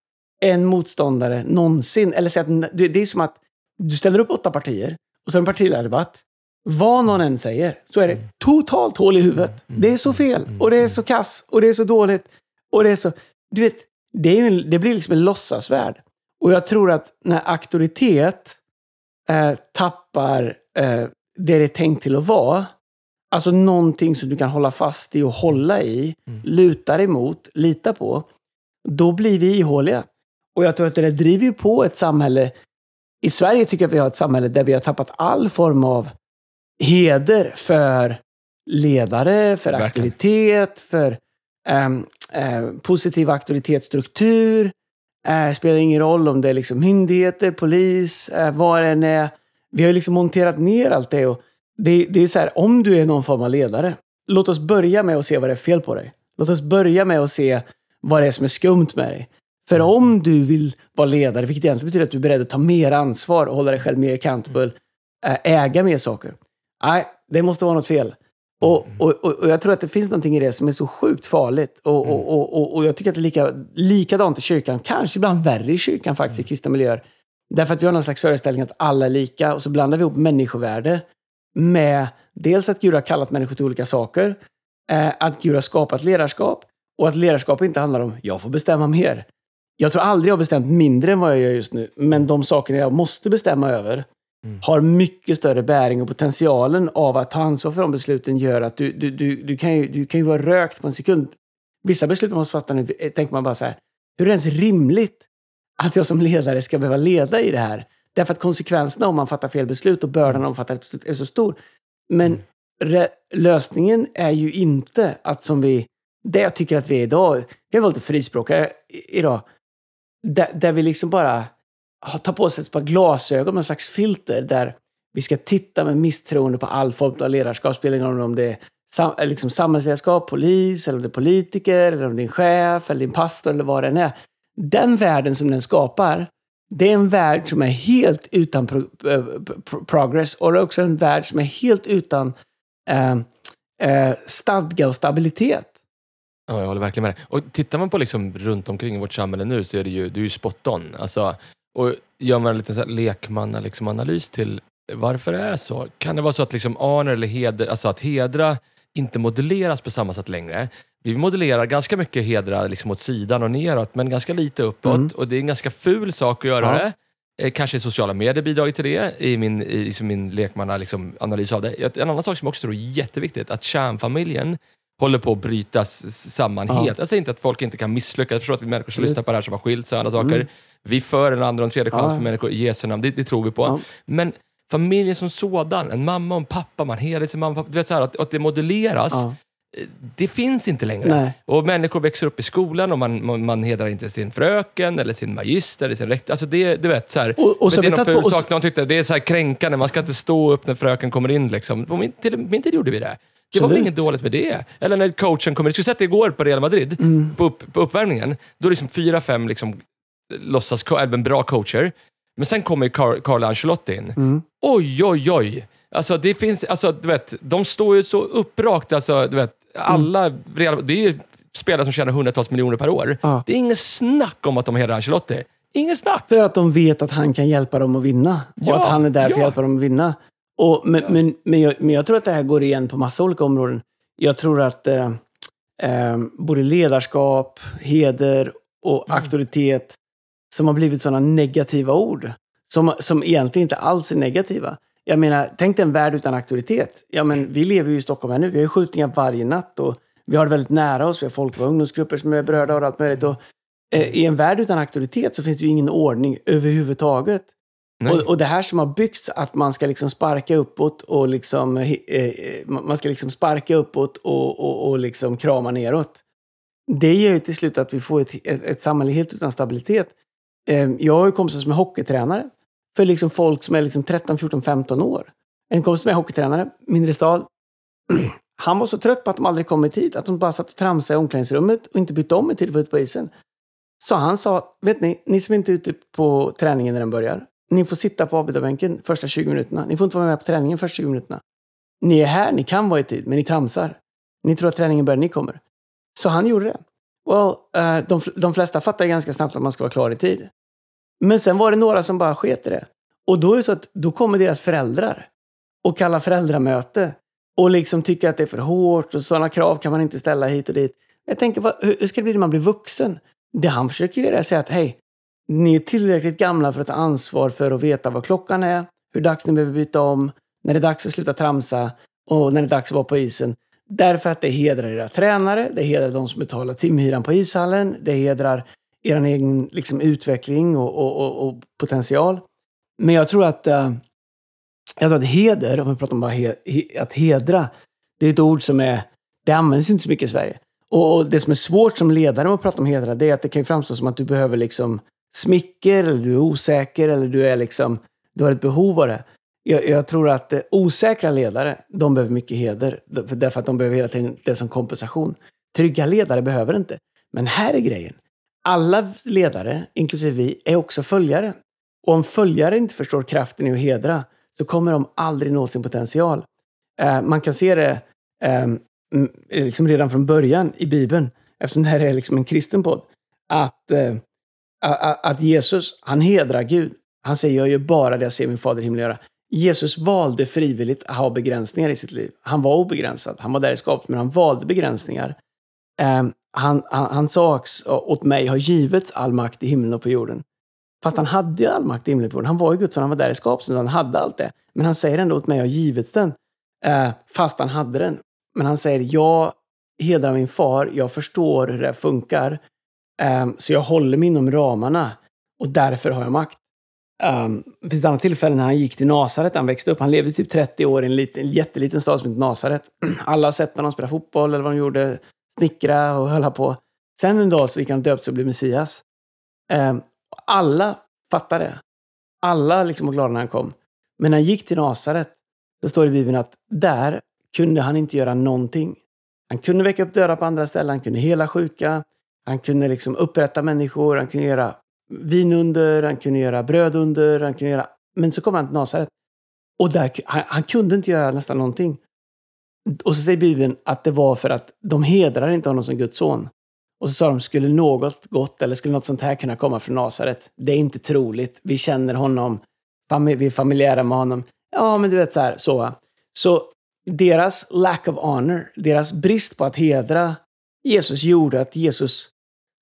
en motståndare någonsin? Eller säga att det det är som att du ställer upp åtta partier och så en partiledardebatt. Vad någon än säger så är det totalt hål i huvudet. Det är så fel och det är så kass och det är så dåligt. Och det är så... Du vet, det, en, det blir liksom en låtsasvärld. Och jag tror att när auktoritet eh, tappar eh, det det är tänkt till att vara, alltså någonting som du kan hålla fast i och hålla i, Mm. luta dig emot, lita på, då blir vi ihåliga. Och jag tror att det där driver ju på ett samhälle. I Sverige tycker jag att vi har ett samhälle där vi har tappat all form av heder för ledare, för Verkligen. aktivitet, för ehm, eh, positiv auktoritetsstruktur. Eh, spelar ingen roll om det är liksom myndigheter, polis, eh, vad det än är. Vi har liksom monterat ner allt det. Och det, det är så här, om du är någon form av ledare, låt oss börja med att se vad det är fel på dig. Låt oss börja med att se vad det är som är skumt med dig. För om du vill vara ledare, vilket egentligen betyder att du är beredd att ta mer ansvar och hålla dig själv mer accountable, äga mer saker. Nej, det måste vara något fel. Och, och, och, och jag tror att det finns någonting i det som är så sjukt farligt. Och, och, och, och, och jag tycker att det är lika, likadant i kyrkan, kanske ibland värre i kyrkan faktiskt, i kristna miljöer. Därför att vi har någon slags föreställning att alla är lika och så blandar vi ihop människovärde med dels att Gud har kallat människor till olika saker, eh, att Gud har skapat ledarskap och att ledarskap inte handlar om jag får bestämma mer. Jag tror aldrig jag har bestämt mindre än vad jag gör just nu, men de sakerna jag måste bestämma över Mm. har mycket större bäring och potentialen av att ta ansvar för de besluten gör att du, du, du, du, kan, ju, du kan ju vara rökt på en sekund. Vissa beslut man måste fatta nu, eh, tänker man bara så här, hur är det ens rimligt att jag som ledare ska behöva leda i det här? Därför att konsekvenserna om man fattar fel beslut och bördan om man fattar ett beslut är så stor. Men re- lösningen är ju inte att som vi, det jag tycker att vi är idag, jag var lite frispråkare i- idag, där, där vi liksom bara ta tar på sig ett par glasögon med en slags filter där vi ska titta med misstroende på all form av ledarskap. Spelar ingen roll om det är sam, eh, liksom samhällsledarskap, polis, eller om det är politiker, eller om det är en chef, eller din pastor, eller vad det än är. Den världen som den skapar, det är en värld som är helt utan pro, eh, pro, progress och det är också en värld som är helt utan eh, eh, stadga och stabilitet. Ja, jag håller verkligen med dig. Och tittar man på liksom runt omkring i vårt samhälle nu så är det ju, det är ju spot on. Alltså, och gör man en liten så här lekmanna liksom analys till varför det är så. Kan det vara så att liksom honor eller heder, alltså att hedra inte modelleras på samma sätt längre? Vi modellerar ganska mycket hedra liksom åt sidan och neråt, men ganska lite uppåt. Mm. Och det är en ganska ful sak att göra Ja. det. Eh, Kanske sociala medier bidragit till det i min, i liksom min lekmanna liksom, analys av det. En annan sak som jag också tror är jätteviktigt, att kärnfamiljen håller på att brytas samman Ja. helt. Jag säger inte att folk inte kan misslyckas. Jag förstår att vi människor som lyssnar på det här som har skilt sig och andra saker. Mm. Vi för en andra och en tredje chans för människor i Jesu namn. Det, det tror vi på. Men familjen som sådan, en mamma och en pappa, man hedrar sin mamma och pappa. Du vet så här, att, att det modelleras, eh, det finns inte längre. Nej. Och människor växer upp i skolan och man, man, man hedrar inte sin fröken eller sin magister eller sin rektor. Alltså det, du vet, så här, Och- och så det är någon ful sak någon tyckte, det är så här kränkande, man ska inte stå upp när fröken kommer in. Liksom. På min, till min tid gjorde vi det. Det var väl inget dåligt med det? Eller när coachen kommer, jag skulle sett det igår på Real Madrid, Mm. på, upp, på uppvärmningen. Då är det liksom fyra, fem liksom, låtsas, även bra coacher. Men sen kommer Car- Carlo Ancelotti in. Mm. Oj, oj, oj. Alltså, det finns, alltså, du vet, de står ju så upprakt. Alltså, du vet, alla, Real, det är ju spelare som tjänar hundratals miljoner per år. Ja. Det är inget snack om att de hedrar Ancelotti. Inget snack! För att de vet att han kan hjälpa dem att vinna. Och Ja, att han är där för att ja. hjälpa dem att vinna. Och, men, men, men, jag, men jag tror att det här går igen på massa olika områden. Jag tror att eh, eh, både ledarskap, heder och Mm. auktoritet som har blivit sådana negativa ord. Som, som egentligen inte alls är negativa. Jag menar, tänk dig en värld utan auktoritet. Ja, men vi lever ju i Stockholm här nu. Vi har ju skjutningar varje natt och vi har det väldigt nära oss. Vi har folk och ungdomsgrupper som är berörda av allt möjligt. Och, eh, I en värld utan auktoritet så finns det ju ingen ordning överhuvudtaget. Och, och det här som har byggts, att man ska liksom sparka uppåt och liksom, eh, eh, man ska liksom sparka uppåt och, och, och liksom krama neråt. Det gör ju till slut att vi får ett, ett, ett samhälle helt utan stabilitet. Eh, jag har ju kompisar som är hockeytränare för liksom folk som är liksom 13, 14, 15 år. En kompis som är hockeytränare, mindre stad. Han var så trött på att de aldrig kom i tid, att de bara satt och tramsade i omklädningsrummet och inte bytte om i tid för att vara ute på isen. Så han sa, vet ni, ni som inte är ute på träningen när den börjar, ni får sitta på avbytarbänken första 20 minuterna. Ni får inte vara med på träningen första 20 minuterna. Ni är här, ni kan vara i tid, men ni tramsar. Ni tror att träningen börjar, ni kommer. Så han gjorde det. Well, uh, de, de flesta fattar ganska snabbt att man ska vara klar i tid. Men sen var det några som bara sket i det. Och då är det så att då kommer deras föräldrar och kallar föräldramöte och liksom tycker att det är för hårt och sådana krav kan man inte ställa hit och dit. Jag tänker, vad, hur hur ska det bli när man blir vuxen? Det han försöker göra är att säga att hej, ni är tillräckligt gamla för att ta ansvar för att veta vad klockan är, hur dags ni behöver byta om, när det är dags att sluta tramsa och när det är dags att vara på isen. Därför att det hedrar era tränare, det hedrar de som betalar timhyran på ishallen, det hedrar er egen liksom, utveckling och, och, och, och potential. Men jag tror att, äh, jag tror att heder, om vi pratar om bara he, he, att hedra, det är ett ord som är, det används inte så mycket i Sverige. Och, och det som är svårt som ledare med att prata om hedra, det är att det kan ju framstå som att du behöver liksom smicker, eller du är osäker, eller du är liksom, du har ett behov av det. Jag, jag tror att eh, osäkra ledare, de behöver mycket heder, därför att de behöver hela tiden det som kompensation. Trygga ledare behöver inte. Men här är grejen. Alla ledare, inklusive vi, är också följare. Och om följare inte förstår kraften i att hedra, så kommer de aldrig nå sin potential. Eh, man kan se det eh, liksom redan från början i Bibeln, eftersom det här är liksom en kristen podd, att, eh, att Jesus, han hedrar Gud. Han säger, jag gör bara det jag ser min fader i himlen göra. Jesus valde frivilligt att ha begränsningar i sitt liv. Han var obegränsad, han var där i skapet, men han valde begränsningar. Ehm, han, han, han sa också, åt mig har givits all makt i himlen och på jorden. Fast han hade ju all makt i himlen och på jorden. Han var ju Guds son, han var där i skapelsen, han hade allt det. Men han säger ändå åt mig har givits den. Eh, fast han hade den. Men han säger, jag hedrar min far, jag förstår hur det funkar. Eh, så jag håller mig inom ramarna. Och därför har jag makt. Um, det finns ett annat tillfälle när han gick till Nasaret, han växte upp. Han levde typ 30 år i en, liten, en jätteliten stad som heter Nasaret. Alla har sett honom spela fotboll eller vad de gjorde, snickra och höll på. Sen en dag så gick han döpt sig och blev Messias. Eh, alla fattade det. Alla liksom var glada när han kom. Men när han gick till Nasaret, så står det i Bibeln att där kunde han inte göra någonting. Han kunde väcka upp döda på andra ställen, han kunde hela sjuka, han kunde liksom upprätta människor, han kunde göra vinunder, han kunde göra brödunder, han kunde göra... Men så kom han till Nasaret. Och där, han, han kunde inte göra nästan någonting. Och så säger Bibeln att det var för att de hedrar inte honom som Guds son. Och så sa de, skulle något gott eller skulle något sånt här kunna komma från Nasaret? Det är inte troligt. Vi känner honom, vi är familjära med honom. Ja, men du vet så här, så. Så deras lack of honor, deras brist på att hedra Jesus gjorde att Jesus,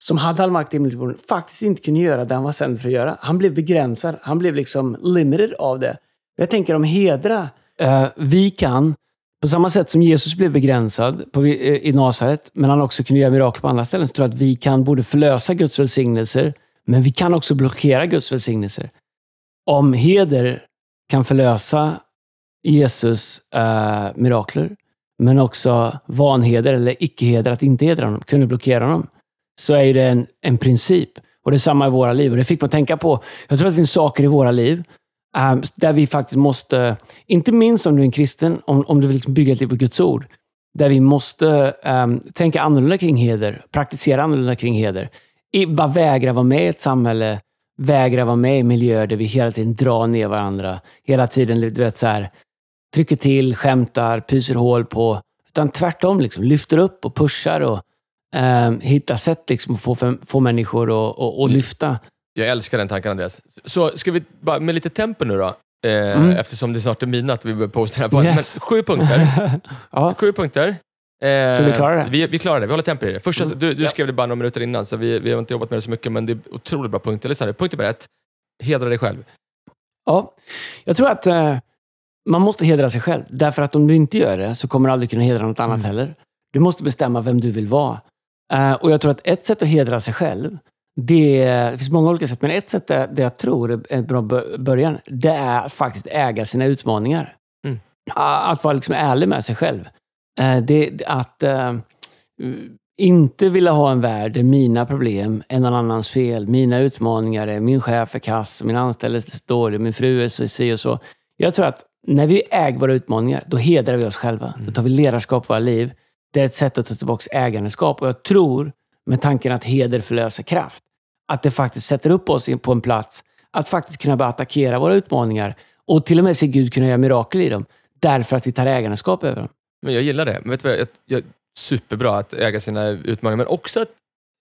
som hade all makt i himlen faktiskt inte kunde göra det han var sänd för att göra. Han blev begränsad, han blev liksom limited av det. Jag tänker om hedra. Uh, vi kan, på samma sätt som Jesus blev begränsad på, eh, i Nasaret, men han också kunde göra mirakel på andra ställen, så tror jag att vi kan både förlösa Guds välsignelser, men vi kan också blockera Guds välsignelser. Om heder kan förlösa Jesus eh, mirakler, men också vanheder eller icke-heder, att inte hedra honom, kunde blockera honom, så är ju det en, en princip. Och det är samma i våra liv. Och det fick man tänka på. Jag tror att det finns saker i våra liv där vi faktiskt måste, inte minst om du är en kristen, om, om du vill liksom bygga ett liv på Guds ord, där vi måste um, tänka annorlunda kring heder, praktisera annorlunda kring heder. I, bara vägra vara med i ett samhälle, vägra vara med i miljöer där vi hela tiden drar ner varandra. Hela tiden du vet, så här, trycker till, skämtar, pyser hål på. Utan tvärtom, liksom, lyfter upp och pushar och um, hittar sätt liksom, att få, få människor att och, och lyfta. Jag älskar den tanken Andreas. Så ska vi bara med lite tempo nu då? Eh, mm. Eftersom det snart är midnatt och vi börjar posta den här podden. Yes. Men sju punkter. ja. Sju punkter. Eh, så vi klarar det? Vi, vi klarar det. Vi håller tempo i det. Första, mm. Du, du ja. skrev det bara några minuter innan, så vi, vi har inte jobbat med det så mycket, men det är otroligt bra punkter. Lyssna Punkt nummer ett. Hedra dig själv. Ja, jag tror att eh, man måste hedra sig själv. Därför att om du inte gör det så kommer du aldrig kunna hedra något annat mm. heller. Du måste bestämma vem du vill vara. Uh, och jag tror att ett sätt att hedra sig själv, det, det finns många olika sätt, men ett sätt det jag tror är en bra början, det är att faktiskt äga sina utmaningar. Mm. Att vara liksom ärlig med sig själv. Uh, det, att uh, inte vilja ha en värld där mina problem är någon annans fel. Mina utmaningar är min chef är kass, min anställda är dålig, min fru är så, si och så. Jag tror att när vi äger våra utmaningar, då hedrar vi oss själva. Mm. Då tar vi ledarskap på våra liv. Det är ett sätt att ta tillbaka ägandeskap. Och jag tror, med tanken att heder förlöser kraft, att det faktiskt sätter upp oss på en plats att faktiskt kunna börja attackera våra utmaningar och till och med se Gud kunna göra mirakel i dem. Därför att vi tar ägandeskap över dem. Men jag gillar det. Men vet du vad, jag, jag, superbra att äga sina utmaningar, men också att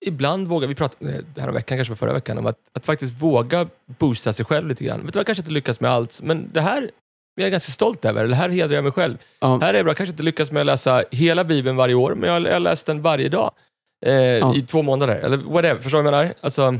ibland våga, vi pratade det här om veckan, kanske förra veckan, om att, att faktiskt våga boosta sig själv lite grann. Vet du vad, jag kanske inte lyckas med allt, men det här jag är ganska stolt över. Det här hedrar jag mig själv. Ja. Här är jag bra. kanske inte lyckas med att läsa hela Bibeln varje år, men jag har läst den varje dag eh, ja. i två månader. Eller whatever. Förstår du vad jag menar? Alltså,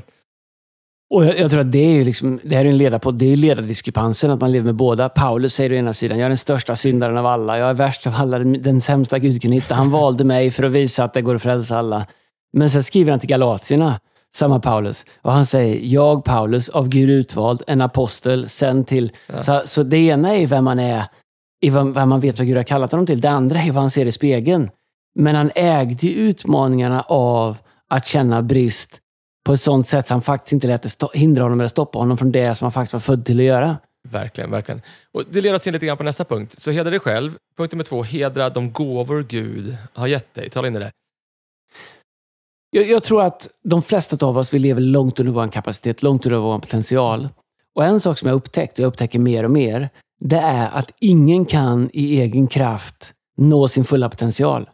och jag, jag, tror att det är liksom, det här är en ledarpodd, det är ledardiskrepansen, att man lever med båda. Paulus säger å ena sidan, jag är den största syndaren av alla, jag är värst av alla, den sämsta Gud kan hitta. Han valde mig för att visa att det går att frälsa alla. Men sen skriver han till galatierna, samma Paulus. Och han säger, jag Paulus, av Gud utvald, en apostel, sänd till... Ja. Så, så det ena är vem man är, i vem, vem man vet vad Gud har kallat honom till. Det andra är vad han ser i spegeln. Men han ägde utmaningarna av att känna brist på ett sånt sätt så han faktiskt inte lät det hindra honom eller stoppa honom från det som han faktiskt var född till att göra. Verkligen, verkligen. Och det leder oss in lite grann på nästa punkt. Så hedra dig själv. Punkt nummer två, hedra de gåvor Gud har gett dig. Tala in i det. Jag, jag, tror att de flesta av oss, vi lever långt under vår kapacitet, långt under vår potential. Och en sak som jag upptäckt, och jag upptäcker mer och mer, det är att ingen kan i egen kraft nå sin fulla potential.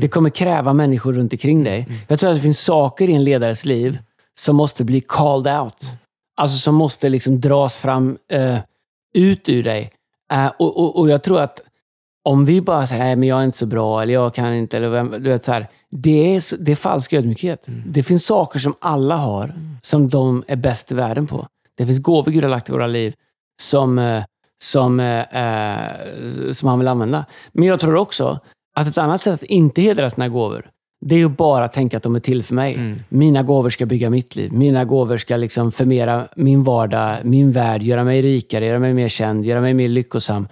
Det kommer kräva människor runt omkring dig. Mm. Jag tror att det finns saker i en ledares liv som måste bli called out. Alltså som måste liksom dras fram uh, ut ur dig. Uh, och, och, och, jag tror att om vi bara säger att jag är inte så bra, eller jag kan inte, eller vem, du vet så här, det, är, det är falsk ödmjukhet. Mm. Det finns saker som alla har, mm. som de är bäst i världen på. Det finns gåvor Gud har lagt i våra liv som, eh, som, eh, som han vill använda. Men jag tror också att ett annat sätt att inte hedra sina gåvor, det är att bara tänka att de är till för mig. Mm. Mina gåvor ska bygga mitt liv. Mina gåvor ska liksom förmera min vardag, min värld, göra mig rikare, göra mig mer känd, göra mig mer lyckosam.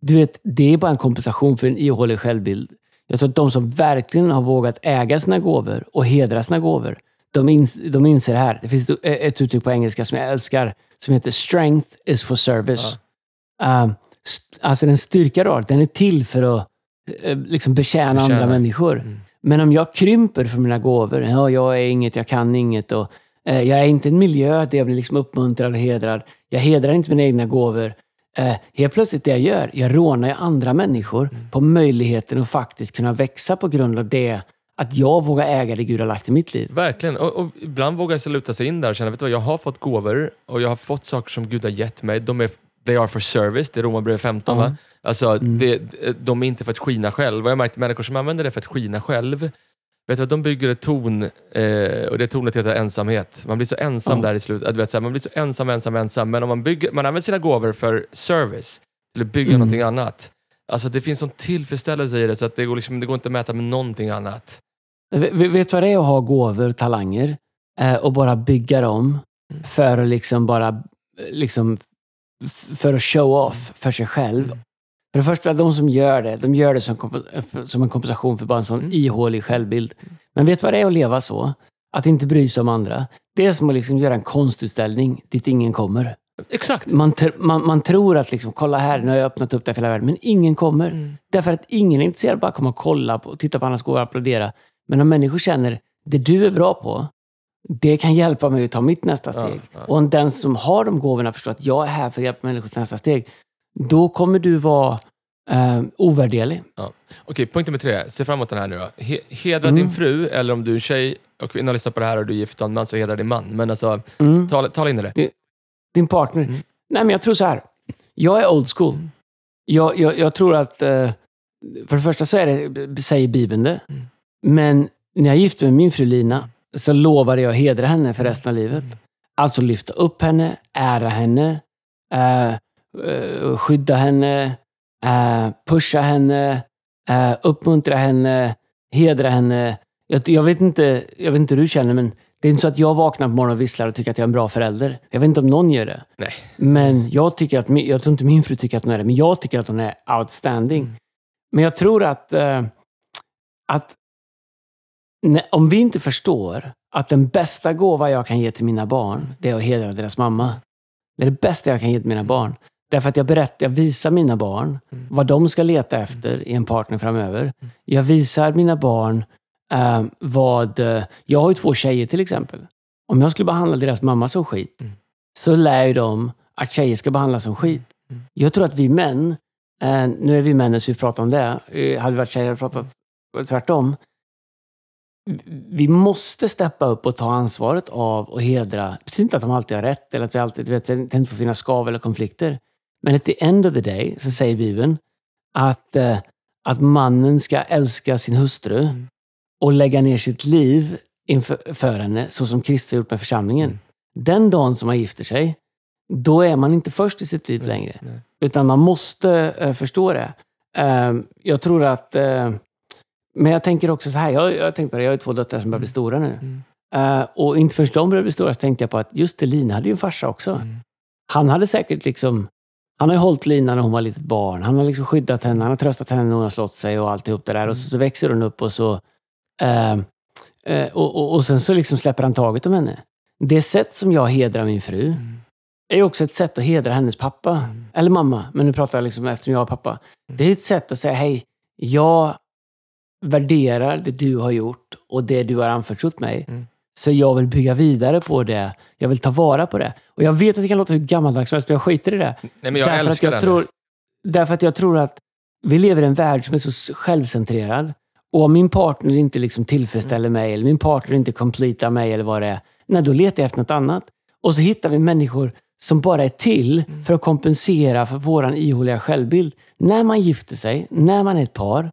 Du vet, det är bara en kompensation för en ihålig självbild. Jag tror att de som verkligen har vågat äga sina gåvor och hedra sina gåvor, de, ins de inser det här. Det finns ett uttryck på engelska som jag älskar, som heter “Strength is for service”. Ja. Um, alltså den styrka då, den är till för att uh, liksom betjäna, betjäna andra människor. Mm. Men om jag krymper för mina gåvor, ja, jag är inget, jag kan inget och uh, jag är inte en miljö där jag blir liksom uppmuntrad och hedrad. Jag hedrar inte mina egna gåvor. Eh, helt plötsligt det jag gör, jag rånar ju andra människor mm. på möjligheten att faktiskt kunna växa på grund av det att jag vågar äga det Gud har lagt i mitt liv. Verkligen. Och, och ibland vågar jag luta sig in där och känna, vet du vad, jag har fått gåvor och jag har fått saker som Gud har gett mig. De är, they are for service, det är Romarbrevet 15. Mm. Va? Alltså, mm. det, de är inte för att skina själv. Och jag har märkt människor som använder det för att skina själv, Vet du, de bygger ett torn eh, och det tornet heter ensamhet. Man blir så ensam oh. där i slutet. Du vet, så här, man blir så ensam, ensam, ensam. Men om man, bygger, man använder sina gåvor för service, till att bygga mm. någonting annat. Alltså det finns sån tillfredsställelse i det så att det går, liksom, det går inte att mäta med någonting annat. Vet du vad det är att ha gåvor och talanger eh, och bara bygga dem mm. för att liksom bara liksom, för att show off för sig själv mm. För det första, de som gör det, de gör det som, som en kompensation för bara en sån mm. ihålig självbild. Men vet du vad det är att leva så? Att inte bry sig om andra. Det är som att liksom göra en konstutställning dit ingen kommer. Exakt. Man, man, man tror att liksom, kolla här, nu har jag öppnat upp det för hela världen. Men ingen kommer. Mm. Därför att ingen är intresserad av att bara komma och kolla på, och titta på andras gåvor och applådera. Men om människor känner, det du är bra på, det kan hjälpa mig att ta mitt nästa Ja, steg. ja. Och om den som har de gåvorna förstår att jag är här för att hjälpa människor till nästa steg, då kommer du vara eh, ovärderlig. Okej, punkt nummer tre. Se fram emot den här nu då. He hedra Mm. din fru, eller om du är tjej och kvinna lyssnar på det här och du är gift och en man, så hedra din man. Men alltså, Mm. tala, tala in i det. Din partner. Mm. Nej, men jag tror så här. Jag är old school. Jag, jag, jag tror att, eh, för det första så är det, säger Bibeln det. Mm. Men när jag gifte mig med min fru Lina så lovade jag att hedra henne för resten av livet. Alltså lyfta upp henne, ära henne, eh, eh, skydda henne, eh, pusha henne, eh, uppmuntra henne, hedra henne. Jag, jag, vet inte, jag vet inte hur du känner, men det är inte så att jag vaknar på morgonen och visslar och tycker att jag är en bra förälder. Jag vet inte om någon gör det. Nej. Men jag tycker att, jag tror inte min fru tycker att hon är det, men jag tycker att hon är outstanding. Mm. Men jag tror att, eh, att om vi inte förstår att den bästa gåva jag kan ge till mina barn, det är att hedra deras mamma. Det är det bästa jag kan ge till mina barn. Därför att jag berättar, jag visar mina barn Mm. vad de ska leta efter i en partner framöver. Jag visar mina barn eh, vad... eh, jag har ju två tjejer till exempel. Om jag skulle behandla deras mamma som skit, Mm. så lär ju de att tjejer ska behandlas som skit. Mm. Jag tror att vi män, eh, nu är vi män så vi pratar om det, eh, hade vi varit tjejer hade vi pratat tvärtom. Vi måste steppa upp och ta ansvaret av att hedra. Det betyder inte att de alltid har rätt eller att det alltid vet, det inte får finnas skav eller konflikter. Men at the end of the day så säger Bibeln att, eh, att mannen ska älska sin hustru Mm. och lägga ner sitt liv inför för henne, så som Kristus har gjort med församlingen. Mm. Den dagen som man gifter sig, då är man inte först i sitt liv längre. Nej. Utan man måste eh, förstå det. Eh, jag tror att... Men jag tänker också så här, jag, jag tänker på det, jag har ju två döttrar som börjar bli stora nu. Mm. Eh, och inte förrän de började bli stora så tänkte jag på att just det, Lina hade ju en farsa också. Mm. Han hade säkert liksom... Han har ju hållit Lina när hon var litet barn. Han har liksom skyddat henne, han har tröstat henne när hon har slått sig och alltihop det där. Och så, så växer hon upp och så... Eh, eh, och, och, och sen så liksom släpper han taget om henne. Det sätt som jag hedrar min fru Mm. är också ett sätt att hedra hennes pappa. Mm. Eller mamma, men nu pratar jag liksom eftersom jag har pappa. Det är ett sätt att säga, hej, jag värderar det du har gjort och det du har anförtrott mig. Mm. Så jag vill bygga vidare på det. Jag vill ta vara på det. Och jag vet att det kan låta hur gammaldags som helst, men jag skiter i det. Nej, men jag därför, att älskar jag den. tror, därför att jag tror att vi lever i en värld som är så självcentrerad. Och om min partner inte liksom tillfredsställer Mm. mig, eller min partner inte completar mig, eller vad det är, nej, då letar jag efter något annat. Och så hittar vi människor som bara är till Mm. för att kompensera för våran ihåliga självbild. När man gifter sig, när man är ett par,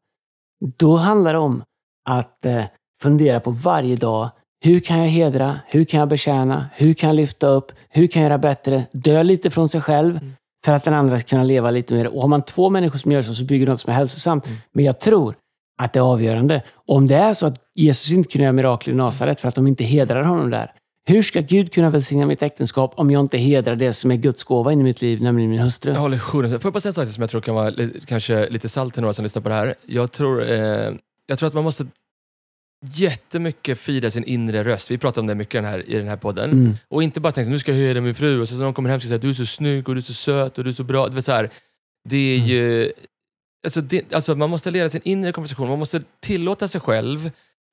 då handlar det om att eh, fundera på varje dag. Hur kan jag hedra? Hur kan jag betjäna? Hur kan jag lyfta upp? Hur kan jag göra bättre? Dö lite från sig själv Mm. för att den andra ska kunna leva lite mer. Och har man två människor som gör så, så bygger de något som är hälsosamt. Mm. Men jag tror att det är avgörande. Om det är så att Jesus inte kunde göra mirakel i Nasaret för att de inte hedrar honom där. Hur ska Gud kunna välsigna mitt äktenskap om jag inte hedrar det som är Guds gåva in i mitt liv, nämligen min hustru? Jag håller sjukt Får jag bara säga en sak som jag tror kan vara kanske lite salt till några som lyssnar på det här. Jag tror, eh, jag tror att man måste jättemycket fira sin inre röst. Vi pratar om det mycket den här, i den här podden. Mm. Och inte bara tänka nu ska jag höra min fru och så när någon kommer hem och säger att du är så snygg och du är så söt och du är så bra. Det är, så här, det är Mm. ju... Alltså, det, alltså man måste leda sin inre konversation. Man måste tillåta sig själv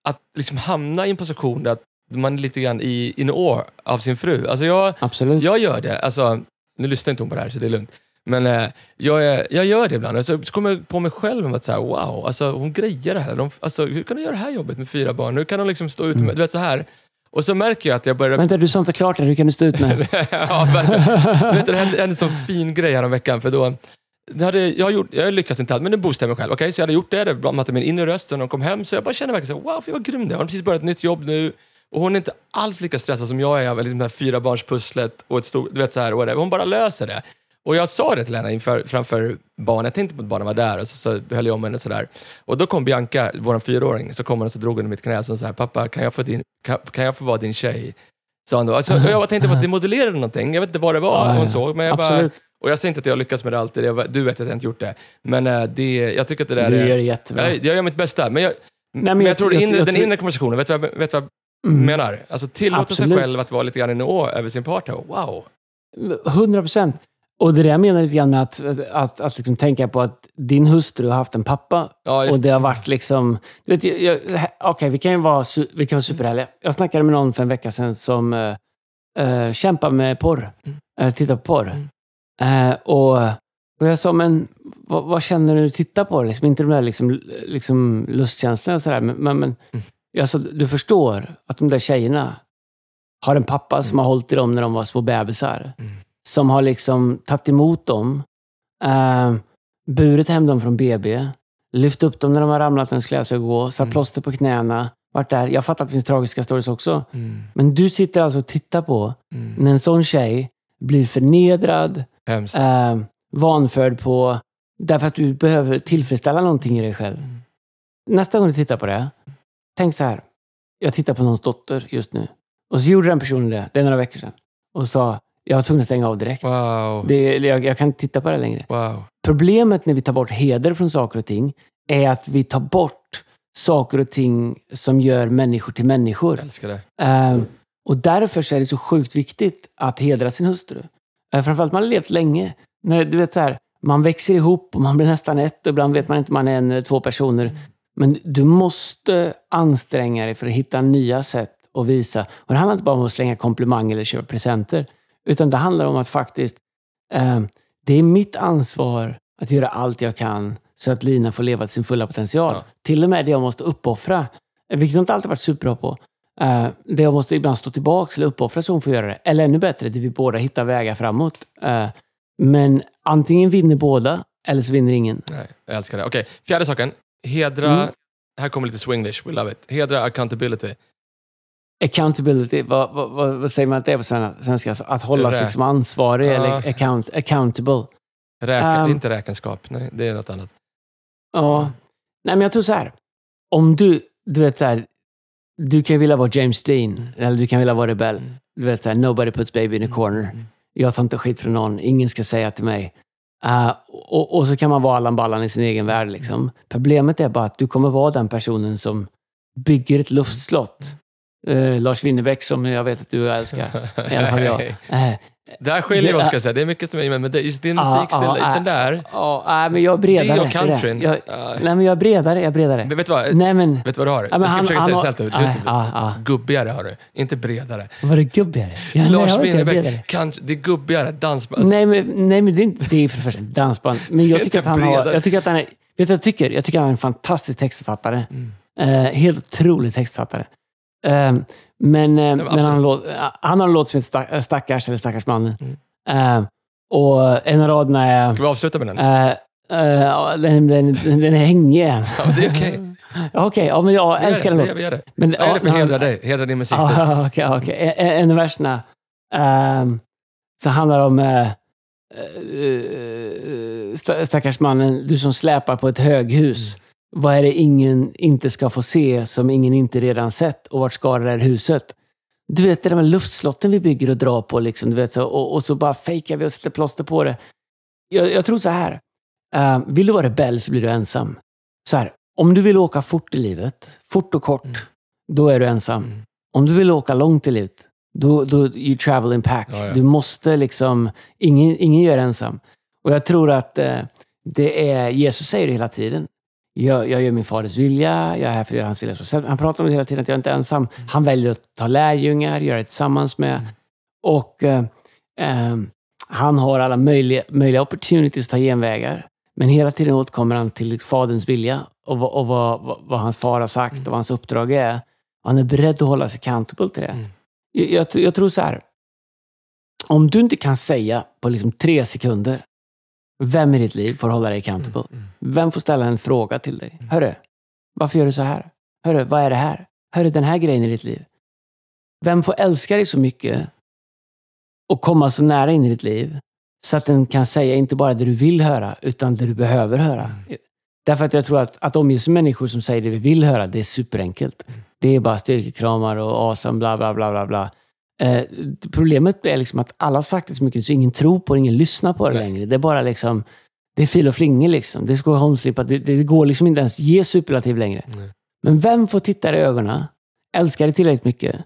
att liksom hamna i en position där man är lite grann i in awe av sin fru. Alltså jag, Absolut. jag gör det. Alltså, nu lyssnar inte hon på det här så det är lugnt. Men eh, jag, är- jag gör det ibland. Alltså, så kommer jag på mig själv om att så här, wow, alltså, hon grejer det här. De, alltså, hur kan hon göra det här jobbet med fyra barn? Hur kan hon liksom stå ut med, du vet så här. Och så märker jag att jag börjar... Vänta, du sa inte klart det. Hur kan du stå ut med? ja, verkligen. Vet du, det hände hände en sån fin grej häromveckan, för då... Det hade, jag, har gjort, jag lyckats inte allt, men nu boostar jag mig själv. Okay? Så jag hade gjort det, det blandade min inre röst och när de kom hem, så jag bara kände verkligen så här, wow, för jag var grym där. Hon har precis börjat ett nytt jobb nu. Och hon är inte alls lika stressad som jag är av liksom här fyra barns pusslet och ett stort, du vet så här, whatever. Hon bara löser det. Och jag sa det till henne inför, framför barnen, jag tänkte på att barnen var där och så, så höll jag om henne sådär. Och då kom Bianca, vår fyraåring, så kom hon och så drog hon i mitt knä och så sa pappa, kan jag få, din, kan, kan jag få vara din tjej? Sa han då. Alltså, och jag bara tänkte på att det modellerade någonting, jag vet inte vad det var Ja, hon såg, men jag bara, och jag säger inte att jag lyckas med det alltid, jag, du vet att jag inte gjort det. Men eh, det, jag tycker att det där Du är... gör det jättebra. jag, jag gör mitt bästa, men jag, men men jag, jag tror inre, jag- jag den inre konversationen, vet du vad, vet vad Mm. menar? Alltså tillåta sig Absolut. själv att vara lite grann i nå över sin partner. Wow! 100 procent. Och det där jag menar lite grann med att, att, att liksom tänka på att din hustru har haft en pappa. Ja, och det har varit liksom... Vet, jag- jag- Okej, vi kan ju vara, vi kan vara superhärliga. Jag snackade med någon för en vecka sedan som uh, uh, kämpar med porr. Uh, tittar på porr. Mm. Eh, och, och jag sa, men vad, vad känner du när du tittar på det? Liksom, inte de där liksom, liksom lustkänslorna och sådär. Men, men, men Mm. Sa, du förstår att de där tjejerna har en pappa som har hållit i dem när de var små bebisar. Mm. Som har liksom tagit emot dem, eh, burit hem dem från BB, lyft upp dem när de har ramlat de skulle sig gå, satt Mm. plåster på knäna, varit där. Jag fattar att det finns tragiska stories också. Mm. Men du sitter alltså och tittar på Mm. när en sån tjej blir förnedrad, eh, vanförd på, därför att du behöver tillfredsställa någonting i dig själv. Mm. Nästa gång du tittar på det, tänk så här. Jag tittar på någons dotter just nu. Och så gjorde den personen det, det är några veckor sedan. Och sa, jag var tvungen att stänga av direkt. Wow. Det, jag, jag kan inte titta på det längre. Wow. Problemet när vi tar bort heder från saker och ting är att vi tar bort saker och ting som gör människor till människor. Jag älskar det. Eh, och därför är det så sjukt viktigt att hedra sin hustru. Uh, framförallt man har levt länge. När, du vet så här, man växer ihop och man blir nästan ett och ibland vet man inte om man är en eller två personer. Men du måste anstränga dig för att hitta nya sätt att visa. Och det handlar inte bara om att slänga komplimanger eller köpa presenter. Utan det handlar om att faktiskt, eh, det är mitt ansvar att göra allt jag kan så att Lina får leva till sin fulla potential. Ja. Till och med det jag måste uppoffra, vilket jag inte alltid varit superbra på. Eh, det jag måste ibland stå tillbaka eller uppoffra så hon får göra det. Eller ännu bättre, det vi båda hittar vägar framåt. Eh, men antingen vinner båda, eller så vinner ingen. Nej, jag älskar det. Okej, fjärde saken. Hedra, Mm. här kommer lite swinglish, we love it. Hedra accountability. Accountability, vad, vad, vad, säger man att det är på sven- svenska? Alltså, Att hållas Rä- liksom ansvarig Ja. eller account, accountable. Räka, Um. inte räkenskap, nej, det är något annat. Ja. Nej, men jag tror så här. Om du, du vet så här, du kan vilja vara James Dean, eller du kan vilja vara rebell. Mm. Du vet så här, nobody puts baby in a corner. Mm. Jag tar inte skit från någon, ingen ska säga till mig. Uh, och, och så kan man vara Allan Ballan i sin egen värld. Liksom. Problemet är bara att du kommer vara den personen som bygger ett luftslott. Uh, Lars Winnerbäck, som jag vet att du älskar. I alla fall jag. Uh, Där skiljer vi oss, ska jag säga. Det är mycket som är men det, just din musikstil, ja, den där, ja, nej, men jag är bredare. det och det det. countryn. Jag, Ja. nej, men jag är bredare. Jag är bredare. Men vet du vad? Nej, men... Vet du vad du har? Men jag ska han- försöka han säga har- snällt ut. Du är inte ja. gubbigare har du, inte bredare. Var det gubbigare? Ja, Lars. Winnerbäck, det är gubbigare, dansband. Nej, men, nej, men det är inte det är för det första dansband. Men Det jag tycker, att han har, jag tycker att han är... Vet du vad jag tycker? Jag tycker att han är en fantastisk textförfattare. Mm. Eh, helt otrolig textförfattare. Eh, men eh, men han, låt, han har en låt som heter Stack- Stackars, eller Stackars mannen. Mm. Eh, och en av raderna är... Ska vi avsluta med den? eh, eh, ja, den, den, den är hängig. Ja, det är okej. Okej, ja, men jag Vi älskar den vi låten. gör det. Men, Vad är det för han- hedra dig? Hedra din musikstil. Ja, okej, okej. En- En av verserna ehm, så handlar om eh, eh, sta- stackars mannen, du som släpar på ett höghus. Vad är det ingen inte ska få se som ingen inte redan sett? Och vart ska det där huset? Du vet, det där med luftslotten vi bygger och drar på, liksom, du vet, så, och, och så bara fejkar vi och sätter plåster på det. Jag, jag tror så här. eh, vill du vara rebell så blir du ensam. Så här, om du vill åka fort i livet, fort och kort, Mm. då är du ensam. Mm. Om du vill åka långt i livet, då, då you travel in pack. Ja, ja. Du måste liksom, ingen, ingen gör ensam. Och jag tror att eh, det är, Jesus säger det hela tiden. Jag, jag gör min faders vilja, jag är här för att göra hans vilja. Så Han pratar om det hela tiden, att jag inte är ensam. Han väljer att ta lärjungar, göra det tillsammans med. Mm. Och eh, eh, han har alla möjliga, möjliga opportunities att ta genvägar. Men hela tiden återkommer han till faderns vilja och, vad, och vad, vad, vad hans far har sagt Mm. och vad hans uppdrag är. Och han är beredd att hålla sig accountable till det. Mm. Jag, jag, jag tror så här. Om du inte kan säga på liksom tre sekunder vem i ditt liv får hålla dig accountable? Mm. Vem får ställa en fråga till dig? Mm. Hörru, varför gör du så här? Hörru, vad är det här? Hörru, den här grejen i ditt liv. Vem får älska dig så mycket och komma så nära in i ditt liv så att den kan säga inte bara det du vill höra, utan det du behöver höra. Mm. Därför att jag tror att, att omges med människor som säger det vi vill höra, det är superenkelt. Mm. Det är bara styrkekramar och awesome, bla bla bla bla bla. Eh, problemet är liksom att alla har sagt det så mycket så ingen tror på det, ingen lyssnar på det Nej. längre. Det är bara liksom, det är fil och flingor liksom. Det ska homslippat, det, det går liksom inte ens ge superlativ längre. Nej. Men vem får titta i ögonen, älska dig tillräckligt mycket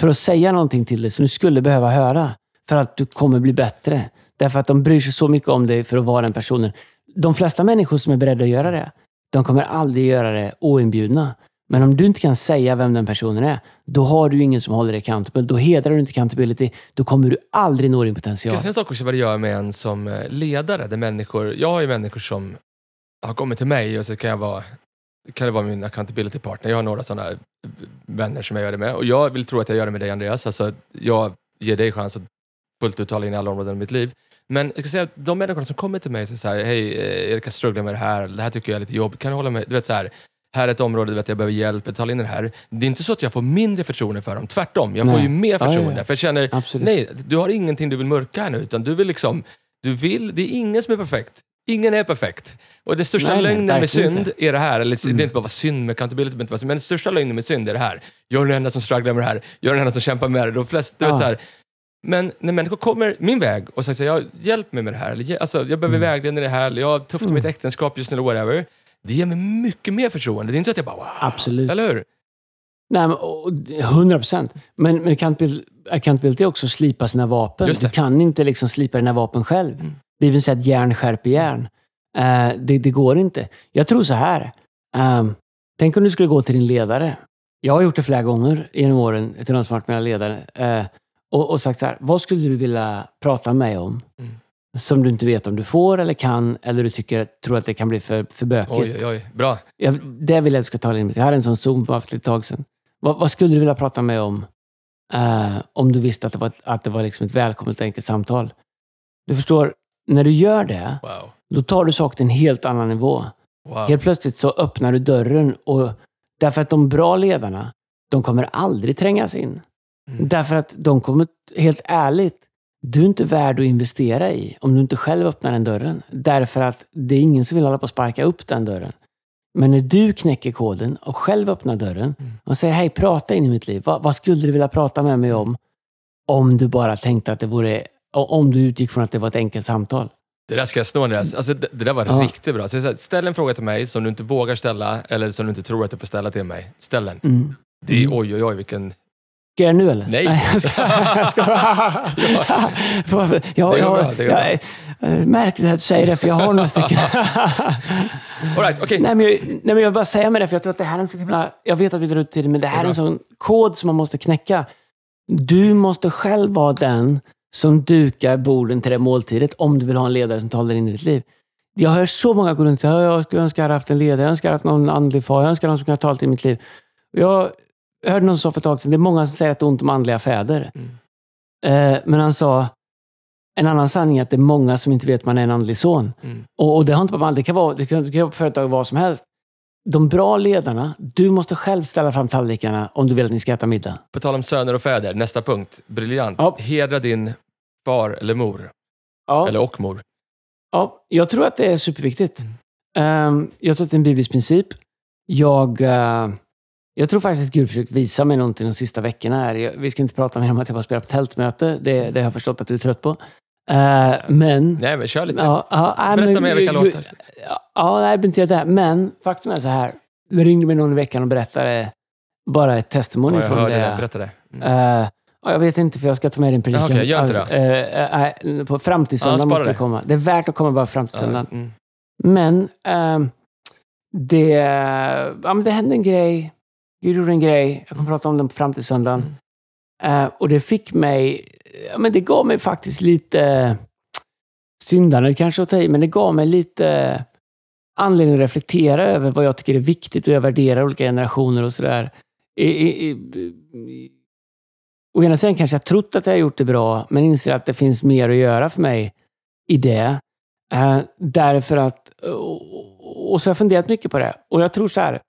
för att säga någonting till dig som du skulle behöva höra? för att du kommer bli bättre. Därför att de bryr sig så mycket om dig för att vara den personen. De flesta människor som är beredda att göra det, de kommer aldrig göra det oinbjudna. Men om du inte kan säga vem den personen är, då har du ingen som håller dig accountable. Då hedrar du inte accountability. Då kommer du aldrig nå din potential. Jag kan säga en sak också vad det gör med en som eh, ledare. Där människor, jag har ju människor som har kommit till mig och så kan jag vara kan det vara min accountability partner. Jag har några sådana eh, vänner som jag gör det med. Och jag vill tro att jag gör det med dig Andreas. Alltså, jag ger dig chans att fullt ut tala in i alla områden i mitt liv. Men jag ska säga att de människorna som kommer till mig och säger hej eh, Erika Erik, jag strugglar med det här, det här tycker jag är lite jobbigt, kan du hålla med? Du vet så här, här är ett område där jag behöver hjälp, jag talar in det här. Det är inte så att jag får mindre förtroende för dem, tvärtom. Jag får Nej. ju mer förtroende. Ja, ja. För jag känner, Absolut. nej, du har ingenting du vill mörka här nu, utan du vill liksom, du vill, det är ingen som är perfekt. Ingen är perfekt. Och det största Nej, nej, lögnen med verkligen synd inte. Mm. är det här, eller det är inte bara synd med accountability, men den största lögnen med synd är det här. Jag är den enda som strugglar med det här, jag är den enda som kämpar med det. De flesta, Ja. vet så här, men när människor kommer min väg och säger så här, "Ja, hjälp mig med det här, eller, "Ge- alltså, jag behöver Mm. vägledning i det här, eller jag har tufft i mitt äktenskap just nu, eller whatever. Det ger mig mycket mer förtroende. Det är inte så att jag bara wow. Absolut. Eller hur? Nej, men, och- 100 procent. Men, men accountability, är också att slipa sina vapen. Mm. Du kan inte liksom slipa dina vapen själv. Bibeln säger att järn skärper järn. Eh, det, det går inte. Jag tror så här. ehm, tänk om du skulle gå till din ledare. Jag har gjort det flera gånger genom åren till de som varit mina ledare. eh, och, och sagt så här. Vad skulle du vilja prata med mig om? Mm. Som du inte vet om du får eller kan, eller du tycker, tror att det kan bli för, för bökigt. Oj, oj, oj. Bra. Jag, det vill jag att du ska ta in. Jag hade en sån Zoom för ett tag sedan. Vad, vad skulle du vilja prata med om? eh, om du visste att det var, att det var liksom ett välkommet och enkelt samtal. Du förstår, när du gör det, Wow. då tar du saker till en helt annan nivå. wow. Helt plötsligt så öppnar du dörren. Och, därför att de bra ledarna, de kommer aldrig trängas in. Mm. Därför att de kommer, helt ärligt, du är inte värd att investera i om du inte själv öppnar den dörren. Därför att det är ingen som vill hålla på att sparka upp den dörren. Men när du knäcker koden och själv öppnar dörren Mm. och säger hej, prata in i mitt liv. Vad, vad skulle du vilja prata med mig om? Om du bara tänkte att det vore, om du utgick från att det var ett enkelt samtal. Det där ska jag snå Andreas. Alltså, det, det där var Ja. riktigt bra. Så, ställ en fråga till mig som du inte vågar ställa, eller som du inte tror att du får ställa till mig. Ställ den. Mm. Det är, Mm. oj, oj, oj, vilken... Jag det nu eller? Nej. jag ska... Jag, ska ja, ja, Det går ja, bra, det går jag, jag, märkligt att du säger det, för jag har några stycken. All right, okej. nej, men jag, nej, men jag vill bara säga med det, för jag tror att det här är en så himla... Jag vet att vi drar ut tiden, men det här är en sån kod som man måste knäcka. Du måste själv vara den som dukar borden till det måltidet, om du vill ha en ledare som talar in i ditt liv. Jag hör så många gå runt och säga, jag skulle önska jag hade haft en ledare, jag önskar haft någon andlig far, jag önskar någon som kan tala till mitt liv. Jag hörde någon som sa för ett tag sedan, det är många som säger att det är ont om andliga fäder. Mm. Eh, men han sa, en annan sanning är att det är många som inte vet att man är en andlig son. Mm. Och, och det har inte bara med det kan vara, det kan, det kan vara på företag vad som helst. De bra ledarna, du måste själv ställa fram tallrikarna om du vill att ni ska äta middag. På tal om söner och fäder, nästa punkt. Briljant. Ja. Hedra din far eller mor. Ja, Eller och mor. ja, jag tror att det är superviktigt. Mm. Ehm, jag tror att det är en biblisk princip. Jag, eh, jag tror faktiskt att Gud försökt visa mig någonting de sista veckorna. Här. Vi ska inte prata mer om att jag var och spelade på tältmöte. Det, det har jag förstått att du är trött på. Eh, men... Nej, men kör lite. Ja, ja, nej, Berätta men- mer vilka låtar. Ja, ja, nej, jag inte det. Men faktum är så här. Det ringde mig någon i veckan och berättade bara ett testimony Ja, jag från hörde det. det. Berätta det. Mm. Ja, jag vet inte, för jag ska ta med din predikan. Okej, gör inte det. Alltså, eh, eh, på fram till söndag måste det. komma. Det är värt att komma bara fram till söndag. mm. Men ehm, det, ja, men det hände en grej. Gud gjorde en grej. Jag kommer prata om den fram till söndagen. Mm. Eh, och det fick mig, ja, men det gav mig faktiskt lite syndande kanske att ta i, men det gav mig lite anledning att reflektera över vad jag tycker är viktigt och jag värderar olika generationer och sådär. Å ena sidan kanske jag trott att jag har gjort det bra, men inser att det finns mer att göra för mig i det. Eh, därför att, och, och så har jag funderat mycket på det. Och jag tror så här,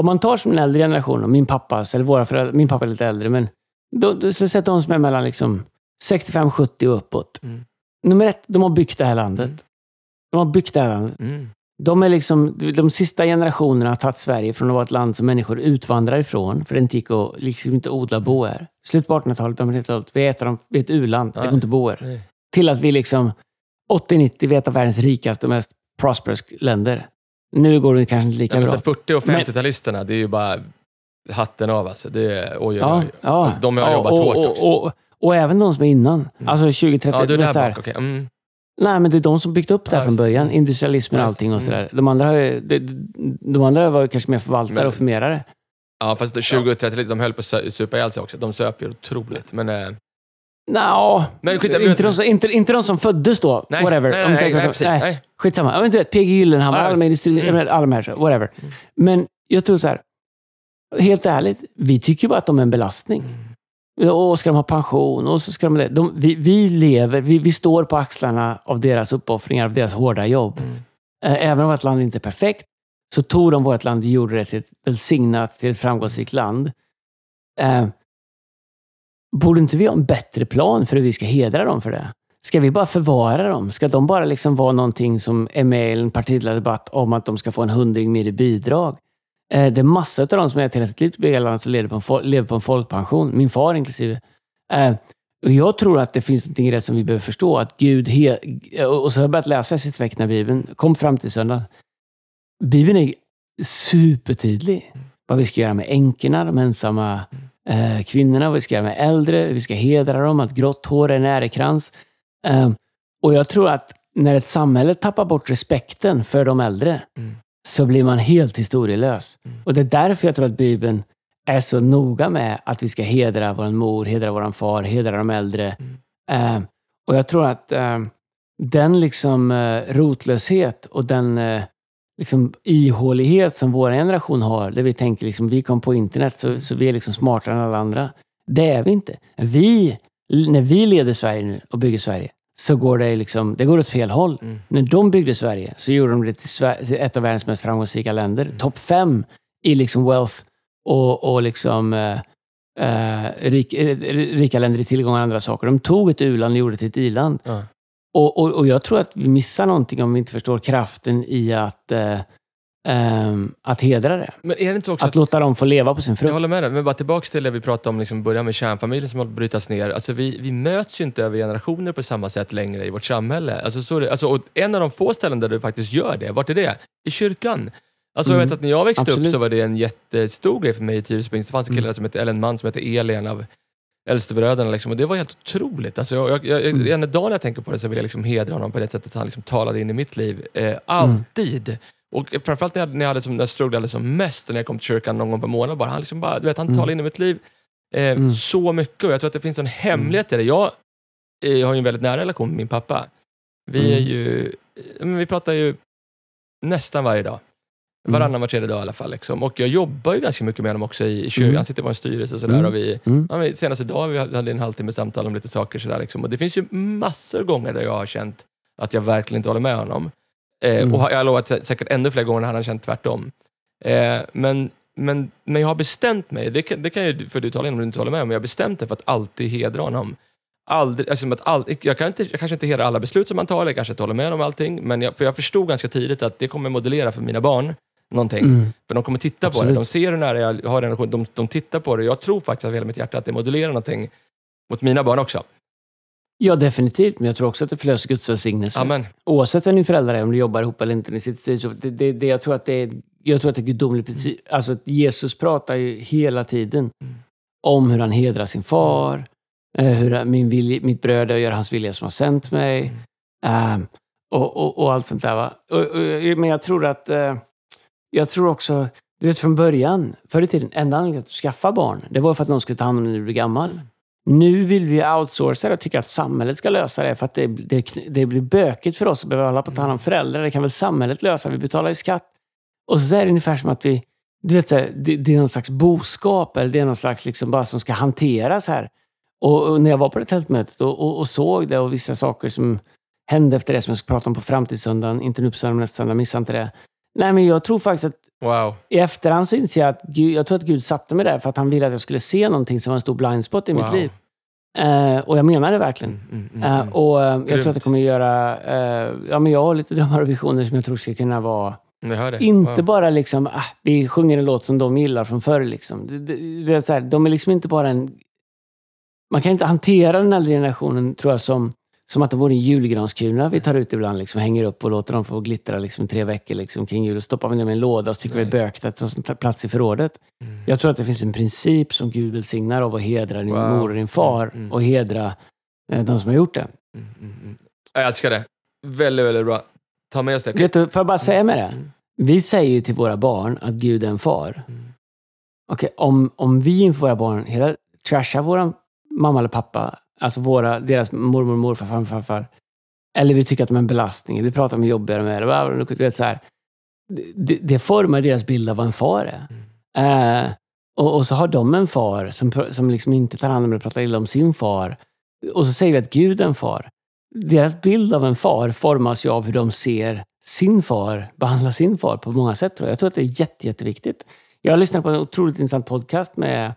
om man tar som en äldre generation, och min pappas, eller våra föräldrar, min pappa är lite äldre, men då, då, så de som är mellan liksom 65-70 och uppåt. Mm. Nummer ett, de har byggt det här landet. Mm. De har byggt det här landet. Mm. De är liksom, de sista generationerna har tagit Sverige från att vara ett land som människor utvandrar ifrån, för det inte gick att liksom inte odla och bo här. Slut på 1800-talet, början på 1900-talet, vi är ett, vi är ett u-land, det går inte att bo här. Nej. Till att vi liksom 80-90, vi är ett av världens rikaste och mest prosperous länder. Nu går det kanske inte lika Ja, bra. så 40 och Men- 50-talisterna, det är ju bara hatten av alltså. Det är, oj, oj, Ja, oj. ja. De har Ja, jobbat och, hårt och, också. och, Och även de som är innan. Mm. Alltså 20, 30, Ja, du är där bak. Okej. Mm. Nej, men det är de som byggt upp det här från början. Industrialismen och allting och Mm. sådär. De andra, de, de andra var kanske mer förvaltare Men- och förmerare. Ja, fast 20 30 de höll på att supa ihjäl sig också. De söp ju otroligt. Men, Nå, Men skit- inte, de som, inte, inte de som föddes då. nej, whatever. nej, Om nej, nej, tänker nej, så. precis. Nej. Skitsamma. Ja, men du vet, PG Gyllenhammar, Ja, alla, de det. industri, Mm. jag menar, alla de här, så, whatever. Men jag tror så här, helt ärligt, vi tycker bara att de är en belastning. Och ska de ha pension? Och så ska de, de vi, vi lever, vi, vi står på axlarna av deras uppoffringar, av deras hårda jobb. Mm. Eh, Även om vårt land inte är perfekt, så tog de vårt land och gjorde det till ett välsignat, till ett framgångsrikt land. Eh, borde inte vi ha en bättre plan för hur vi ska hedra dem för det? Ska vi bara förvara dem? Ska de bara liksom vara någonting som är med i en partiledardebatt om att de ska få en hundring mer i bidrag? Eh, det är massor av dem som är hela sitt liv i landet som lever på, en folkpension, min far inklusive. Eh, och jag tror att det finns någonting i det som vi behöver förstå. Att Gud, he- och så har jag börjat läsa sista veckan Bibeln, kom fram till söndag. Bibeln är supertydlig. Vad vi ska göra med änkorna, de ensamma eh, kvinnorna, vad vi ska göra med äldre, vi ska hedra dem, att grått hår är en ärekrans. Eh, och jag tror att när ett samhälle tappar bort respekten för de äldre, Mm. så blir man helt historielös. Mm. Och det är därför jag tror att Bibeln är så noga med att vi ska hedra vår mor, hedra vår far, hedra de äldre. Mm. Eh, och jag tror att eh, den liksom eh, rotlöshet och den eh, liksom ihålighet som vår generation har, där vi tänker liksom vi kom på internet så, så vi är liksom smartare än alla andra. Det är vi inte. Vi, när vi leder Sverige nu och bygger Sverige, så går det liksom, det går åt fel håll. Mm. När de byggde Sverige så gjorde de det till, ett av världens mest framgångsrika länder. Mm. Topp fem i liksom wealth och, och liksom eh, eh, rik, eh, rika länder i tillgångar och andra saker. De tog ett u-land och gjorde det till ett i-land. Ja. Och, och, och jag tror att vi missar någonting om vi inte förstår kraften i att, eh, ehm, att hedra det. Men är det inte också Att låta dem få leva på sin Jag frukt. håller med dig, men bara tillbaka till det vi pratade om liksom, början med kärnfamiljen som håller på att brytas ner. Alltså, vi, vi möts ju inte över generationer på samma sätt längre i vårt samhälle. Alltså, så alltså, och en av de få ställen där du faktiskt gör det, vart är det? I kyrkan. Alltså, Jag Mm. vet att när jag växte upp Absolut. så var det en jättestor grej för mig i Tyresö. Det fanns en kille Mm. som hette, eller en man som hette Eli, en av äldstebröderna. Liksom, och det var helt otroligt. Alltså, jag, jag, jag, Mm. Ena dagen jag tänker på det så vill jag liksom hedra honom på det sättet han liksom talade in i mitt liv. Eh, alltid. Och framförallt när jag, när jag, hade som, när jag strugglade som mest, när jag kom till kyrkan någon gång per månad, bara, han, liksom bara, du vet, han Mm. talade in i mitt liv eh, Mm. så mycket. Och jag tror att det finns en hemlighet i det. Jag eh, har ju en väldigt nära relation med min pappa. Vi är Mm. ju, eh, men vi pratar ju nästan varje dag. Mm. Varannan, var tredje dag i alla fall. Liksom. Och jag jobbar ju ganska mycket med honom också i, i. Mm. Han sitter i vår styrelse och sådär. Mm. Och vi, Mm. ja, senast idag vi hade en halvtimme samtal om lite saker. Sådär, liksom. Och det finns ju massor gånger där jag har känt att jag verkligen inte håller med honom. Eh, Mm. Och jag har lovat sä- säkert ännu fler gånger när han har känt tvärtom. Eh, men, men, men jag har bestämt mig, det kan, det kan ju för du tala in om du inte håller med, men jag har bestämt mig för att alltid hedra honom. Aldrig, alltså, att all, jag, kan inte, jag kanske inte hedrar alla beslut som han tar, jag kanske inte håller med om allting, men jag, för jag förstod ganska tidigt att det kommer modellera för mina barn någonting. Mm. För de kommer titta på det, Absolut. de ser hur nära jag har relation, de, de tittar på det. Jag tror faktiskt av hela mitt hjärta att det modellerar någonting mot mina barn också. Ja, definitivt. Men jag tror också att det förlöser Guds välsignelse. Amen. Oavsett vem din förälder är, om du jobbar ihop eller inte, ni sitter så det, det, det, jag tror att det är, jag tror att det är gudomlig princip. Alltså, Jesus pratar ju hela tiden Mm. om hur han hedrar sin far, eh, hur min vilja, mitt bröd är att göra hans vilja som har sänt mig. ehm, och, och, och allt sånt där. Va? Och, men jag tror att, eh, jag tror också, du vet från början, förr i tiden, enda anledningen att skaffa barn, det var för att någon skulle ta hand om dig när du blir gammal. Nu vill vi outsourca det och tycker att samhället ska lösa det för att det, det, det blir bökigt för oss att behöva hålla på att ta hand om föräldrar. Det kan väl samhället lösa, vi betalar ju skatt. Och så är det ungefär som att vi, du vet, det, det är någon slags boskap eller det är någon slags liksom bara som ska hanteras här. Och, och när jag var på det tältmötet och, och, och såg det och vissa saker som hände efter det som jag ska prata om på framtidssöndagen, inte nu på söndag nästa söndag, missa inte det. Nej, men jag tror faktiskt att Wow. i efterhand så inser jag att Gud, jag tror att Gud satte mig där för att han ville att jag skulle se någonting som var en stor blindspot i mitt Wow. liv. Eh, och jag menar det verkligen. Mm, mm, mm. och eh, jag tror att det kommer göra... eh, ja, men jag har lite drömmar och visioner som jag tror ska kunna vara... Inte Wow. bara liksom, ah, vi sjunger en låt som de gillar från förr. Liksom. Det, det, det är så här, de är liksom inte bara en... Man kan inte hantera den äldre generationen, tror jag, som, som att det vore en julgranskula vi tar ut ibland. Liksom, hänger upp och låter dem få glittra liksom, tre veckor liksom, kring jul. Och stoppar vi ner i en låda och så tycker vi det är bökigt att det tar plats i förrådet. Mm. Jag tror att det finns en princip som Gud välsignar av att hedra din Wow. mor och din far Mm, mm. och hedra eh, de som har gjort det. Mm, mm, mm. Jag älskar det. Väldigt, väldigt bra. Ta med oss det. Vet du, får jag bara säga med det? Mm. Vi säger ju till våra barn att Gud är en far. Mm. Okej, om, om vi inför våra barn hela, trashar våra mamma eller pappa, alltså våra, deras mormor, morfar, farmor, farfar, eller vi tycker att de är en belastning, eller vi pratar om hur jobbiga de är, du vet, så här, det, det formar deras bild av vad en far är. Mm. Eh, och, och så har de en far som, som liksom inte tar hand om eller pratar illa om sin far. Och så säger vi att Gud är en far. Deras bild av en far formas ju av hur de ser sin far behandla sin far på många sätt. Tror jag. jag tror att det är jätte, jätteviktigt. Jag har lyssnat på en otroligt intressant podcast med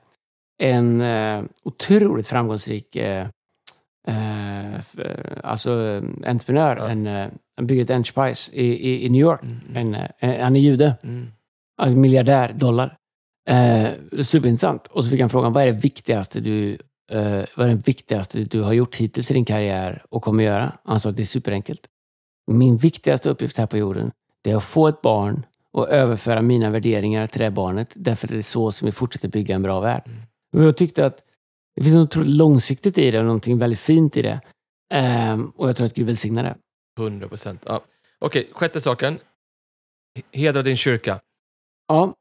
en eh, otroligt framgångsrik eh, eh, eh, alltså, eh, entreprenör. Ja. En, eh, han bygger ett enterprise i, i, i New York. Mm, mm, En, eh, han är jude. mm. Alltså miljardär dollar. Eh, superintressant. Och så fick han frågan, vad är det viktigaste du, eh, vad är det viktigaste du har gjort hittills i din karriär och kommer göra? Han sa att det är superenkelt. Min viktigaste uppgift här på jorden, det är att få ett barn och överföra mina värderingar till det barnet. Därför är det så som vi fortsätter bygga en bra värld. Mm. Och jag tyckte att det finns något långsiktigt i det och någonting väldigt fint i det. Ehm, och jag tror att Gud välsignar det. 100 procent. Ja. Okej, sjätte saken. Hedra din kyrka. Ja.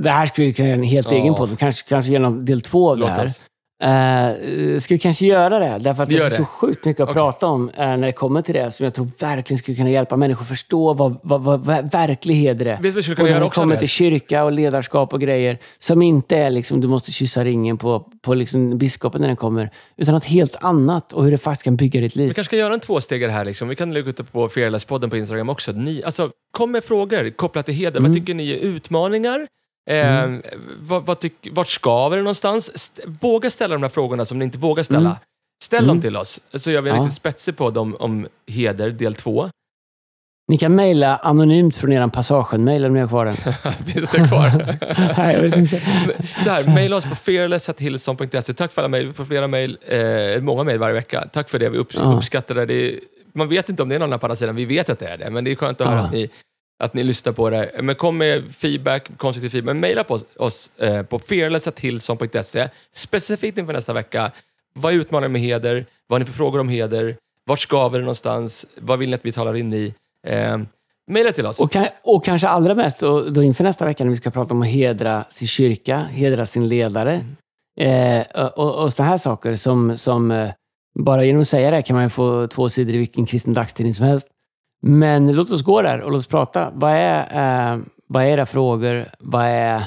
Det här skulle vi kunna göra en helt Ja. egen podd. Kanske, kanske genom del två av det Låt här. oss. Eh, ska vi kanske göra det? Därför att Vi det det. så sjukt mycket att Okej. prata om eh, när det kommer till det, som jag tror verkligen skulle kunna hjälpa människor att förstå vad, vad, vad, verklig heder är. Vet du vad vi Och när det kommer Andreas? till kyrka och ledarskap och grejer, som inte är liksom, du måste kyssa ringen på, på liksom biskopen när den kommer, utan något helt annat och hur det faktiskt kan bygga ditt Vi liv. kanske ska göra en tvåstegare här. Liksom. Vi kan lägga ut det på Fearless-podden på Instagram också. Ni, alltså, kom med frågor kopplat till heder. Mm. Vad tycker ni är utmaningar? Eh, vad, vad tyck, vart skaver det någonstans? St- våga ställa de här frågorna som ni inte vågar ställa. Mm. Ställ Mm. dem till oss, så gör vi en Ja. riktigt spetsig podd om, om heder, del två. Ni kan mejla anonymt från er Passagen-mejl om ni har kvar den. Finns det kvar? Nej, jag vet inte. Så här, mejla oss på fearless.hillsong.se. Tack för alla mejl. Vi får flera mejl, eh, många mejl varje vecka. Tack för det. Vi upp, Ja. uppskattar det. det är, man vet inte om det är någon här på andra sidan. Vi vet att det är det, men det är skönt att höra Ja. att ni, att ni lyssnar på det. Men kom med feedback, konstruktiv feedback. Men mejla på oss, oss eh, på fearlessatillson.se Specifikt inför nästa vecka. Vad är utmaningen med heder? Vad har ni för frågor om heder? Vart skaver det någonstans? Vad vill ni att vi talar in i? Eh, mejla till oss. Och, kan, och kanske allra mest och då inför nästa vecka när vi ska prata om att hedra sin kyrka, hedra sin ledare Mm. eh, och, och sådana här saker som, som eh, bara genom att säga det kan man ju få två sidor i vilken kristen dagstidning som helst. Men låt oss gå där och låt oss prata. Vad är, eh, vad är era frågor? Vad är,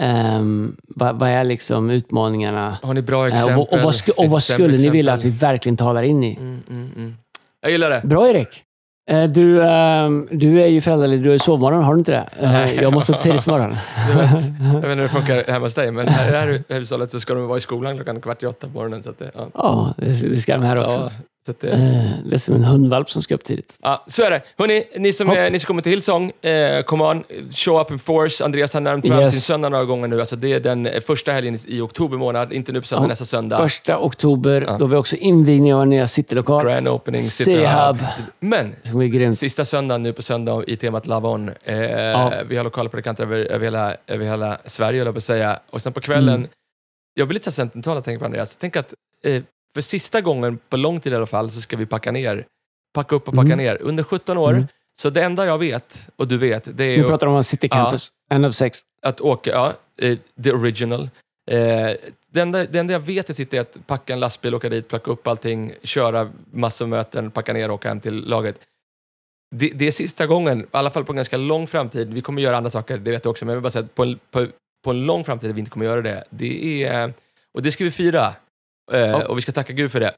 ehm, vad, vad är liksom utmaningarna? Har ni bra Eh, exempel? och, och, vad, sku, och vad skulle ni vilja att exempel? vi verkligen talar in i? Mm, mm, mm. Jag gillar det. Bra Erik! Eh, Du, ehm, du är ju föräldraledig, du är sovmorgon, har du inte det? Eh. Jag måste upp tidigt imorgon. Jag vet, jag vet inte hur det funkar hemma hos dig, men här i det här hushållet så ska de vara i skolan klockan kvart i åtta på morgonen. Så, att det, ja. Ja, det, ska de här också. Ja, det, Eh, Det är som en hundvalp som ska upp tidigt. ja, så är det. Hörrni, ni som, Hopp. eh, ni som kommer till Hillsong, eh, come on, show up in force. Andreas har nämnt fram Yes. till söndag några gånger nu. Alltså, det är den eh, första helgen i, oktober månad, inte nu på söndag, Ja. nästa söndag. Första oktober, Ja. då har vi också invigning av en nya citylokal. Grand opening, City City Hub. Hub. Men. Sista söndagen nu på söndag i temat Love On. Eh, Vi har lokala predikanter över, över, hela, över hela Sverige, höll jag på att säga. Och sen på kvällen, Mm. jag blir lite sentimental att tänka på Andreas. Tänk att eh, för sista gången, på lång tid i alla fall, så ska vi packa ner. Packa upp och packa Mm. ner. Under 17 år. Mm. Så det enda jag vet, och du vet, det är ju pratar om City Campus. En av sex. att åka, ja, the original. Eh, det, enda, det enda jag vet är sitta är att packa en lastbil, åka dit, plocka upp allting, köra massor med möten, packa ner och åka hem till lagret. Det, det är sista gången, i alla fall på en ganska lång framtid, vi kommer göra andra saker, det vet du också, men jag vill bara säga att på en, på, på en lång framtid vi inte kommer göra det. det är, och det ska vi fira. Eh, Ja. Och vi ska tacka Gud för det.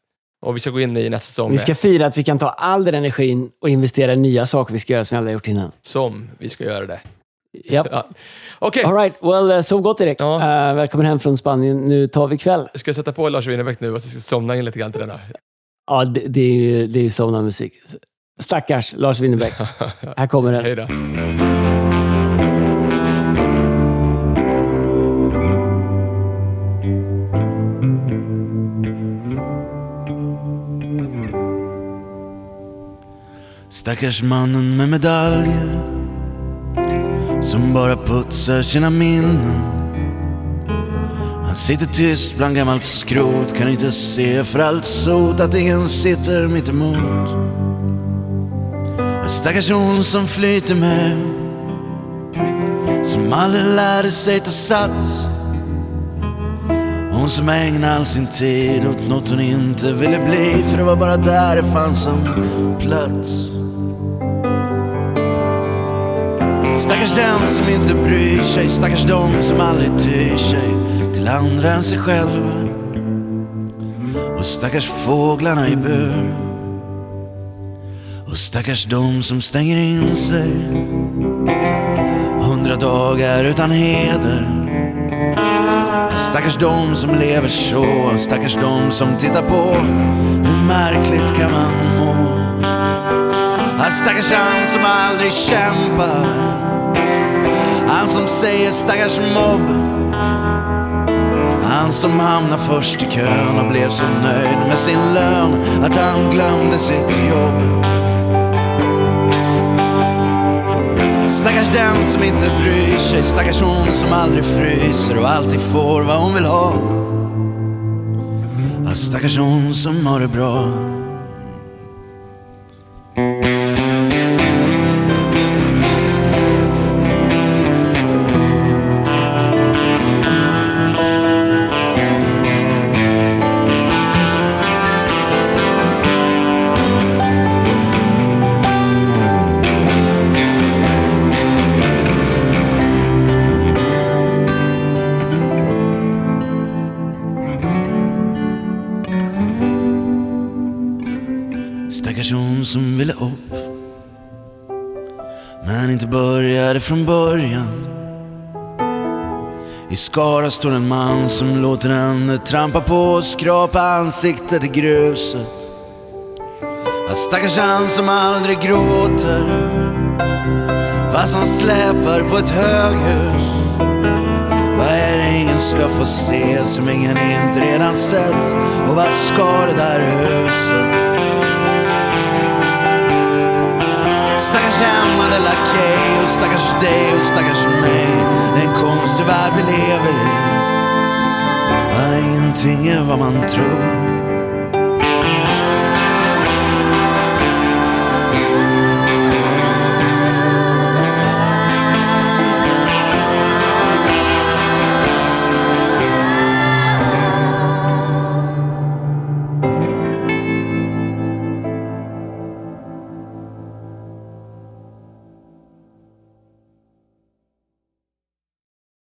Och vi ska gå in i nästa säsong Vi ska fira att vi kan ta all den energin och investera i nya saker vi ska göra som vi aldrig gjort innan. som vi ska göra det. Japp. Ja. Okej, All right, well, eh, sov gott Erik. Ja. Eh, välkommen hem från Spanien. Nu tar vi kväll. ska jag sätta på Lars Winnerbäck nu och så ska jag somna in lite grann till den här? Ja, det, det är ju det är somnarmusik. Stackars Lars Winnerbäck. Här kommer den. Hej då. Stackars mannen med medaljer som bara putsar sina minnen. Han sitter tyst bland gammalt skrot, kan inte se för allt sot att ingen sitter mitt emot. Stackars hon som flyter med, som aldrig lärde sig ta sats. Hon som ägnade all sin tid åt något hon inte ville bli, för det var bara där det fanns en plats. Stackars den som inte bryr sig, stackars de som aldrig tyr sig till andra än sig själva. Och stackars fåglarna i bur. Och stackars de som stänger in sig hundra dagar utan heder. Stackars de som lever så, stackars de som tittar på. Hur märkligt kan man må? Stackars han som aldrig kämpar. Han som säger stackars mobb. Han som hamnade först i kön och blev så nöjd med sin lön att han glömde sitt jobb. Stackars den som inte bryr sig, stackars hon som aldrig fryser och alltid får vad hon vill ha. Stackars hon som har det bra. Skara står en man som låter henne trampa på och skrapa ansiktet i gruset. Stackars han som aldrig gråter fast han släpar på ett höghus. Vad är det ingen ska få se som ingen inte redan sett? Och vart ska det där huset? Stackars hämmade lakej och stackars dig och stackars mig. Det är en konstig värld vi lever i. Ja, ingenting är vad man tror.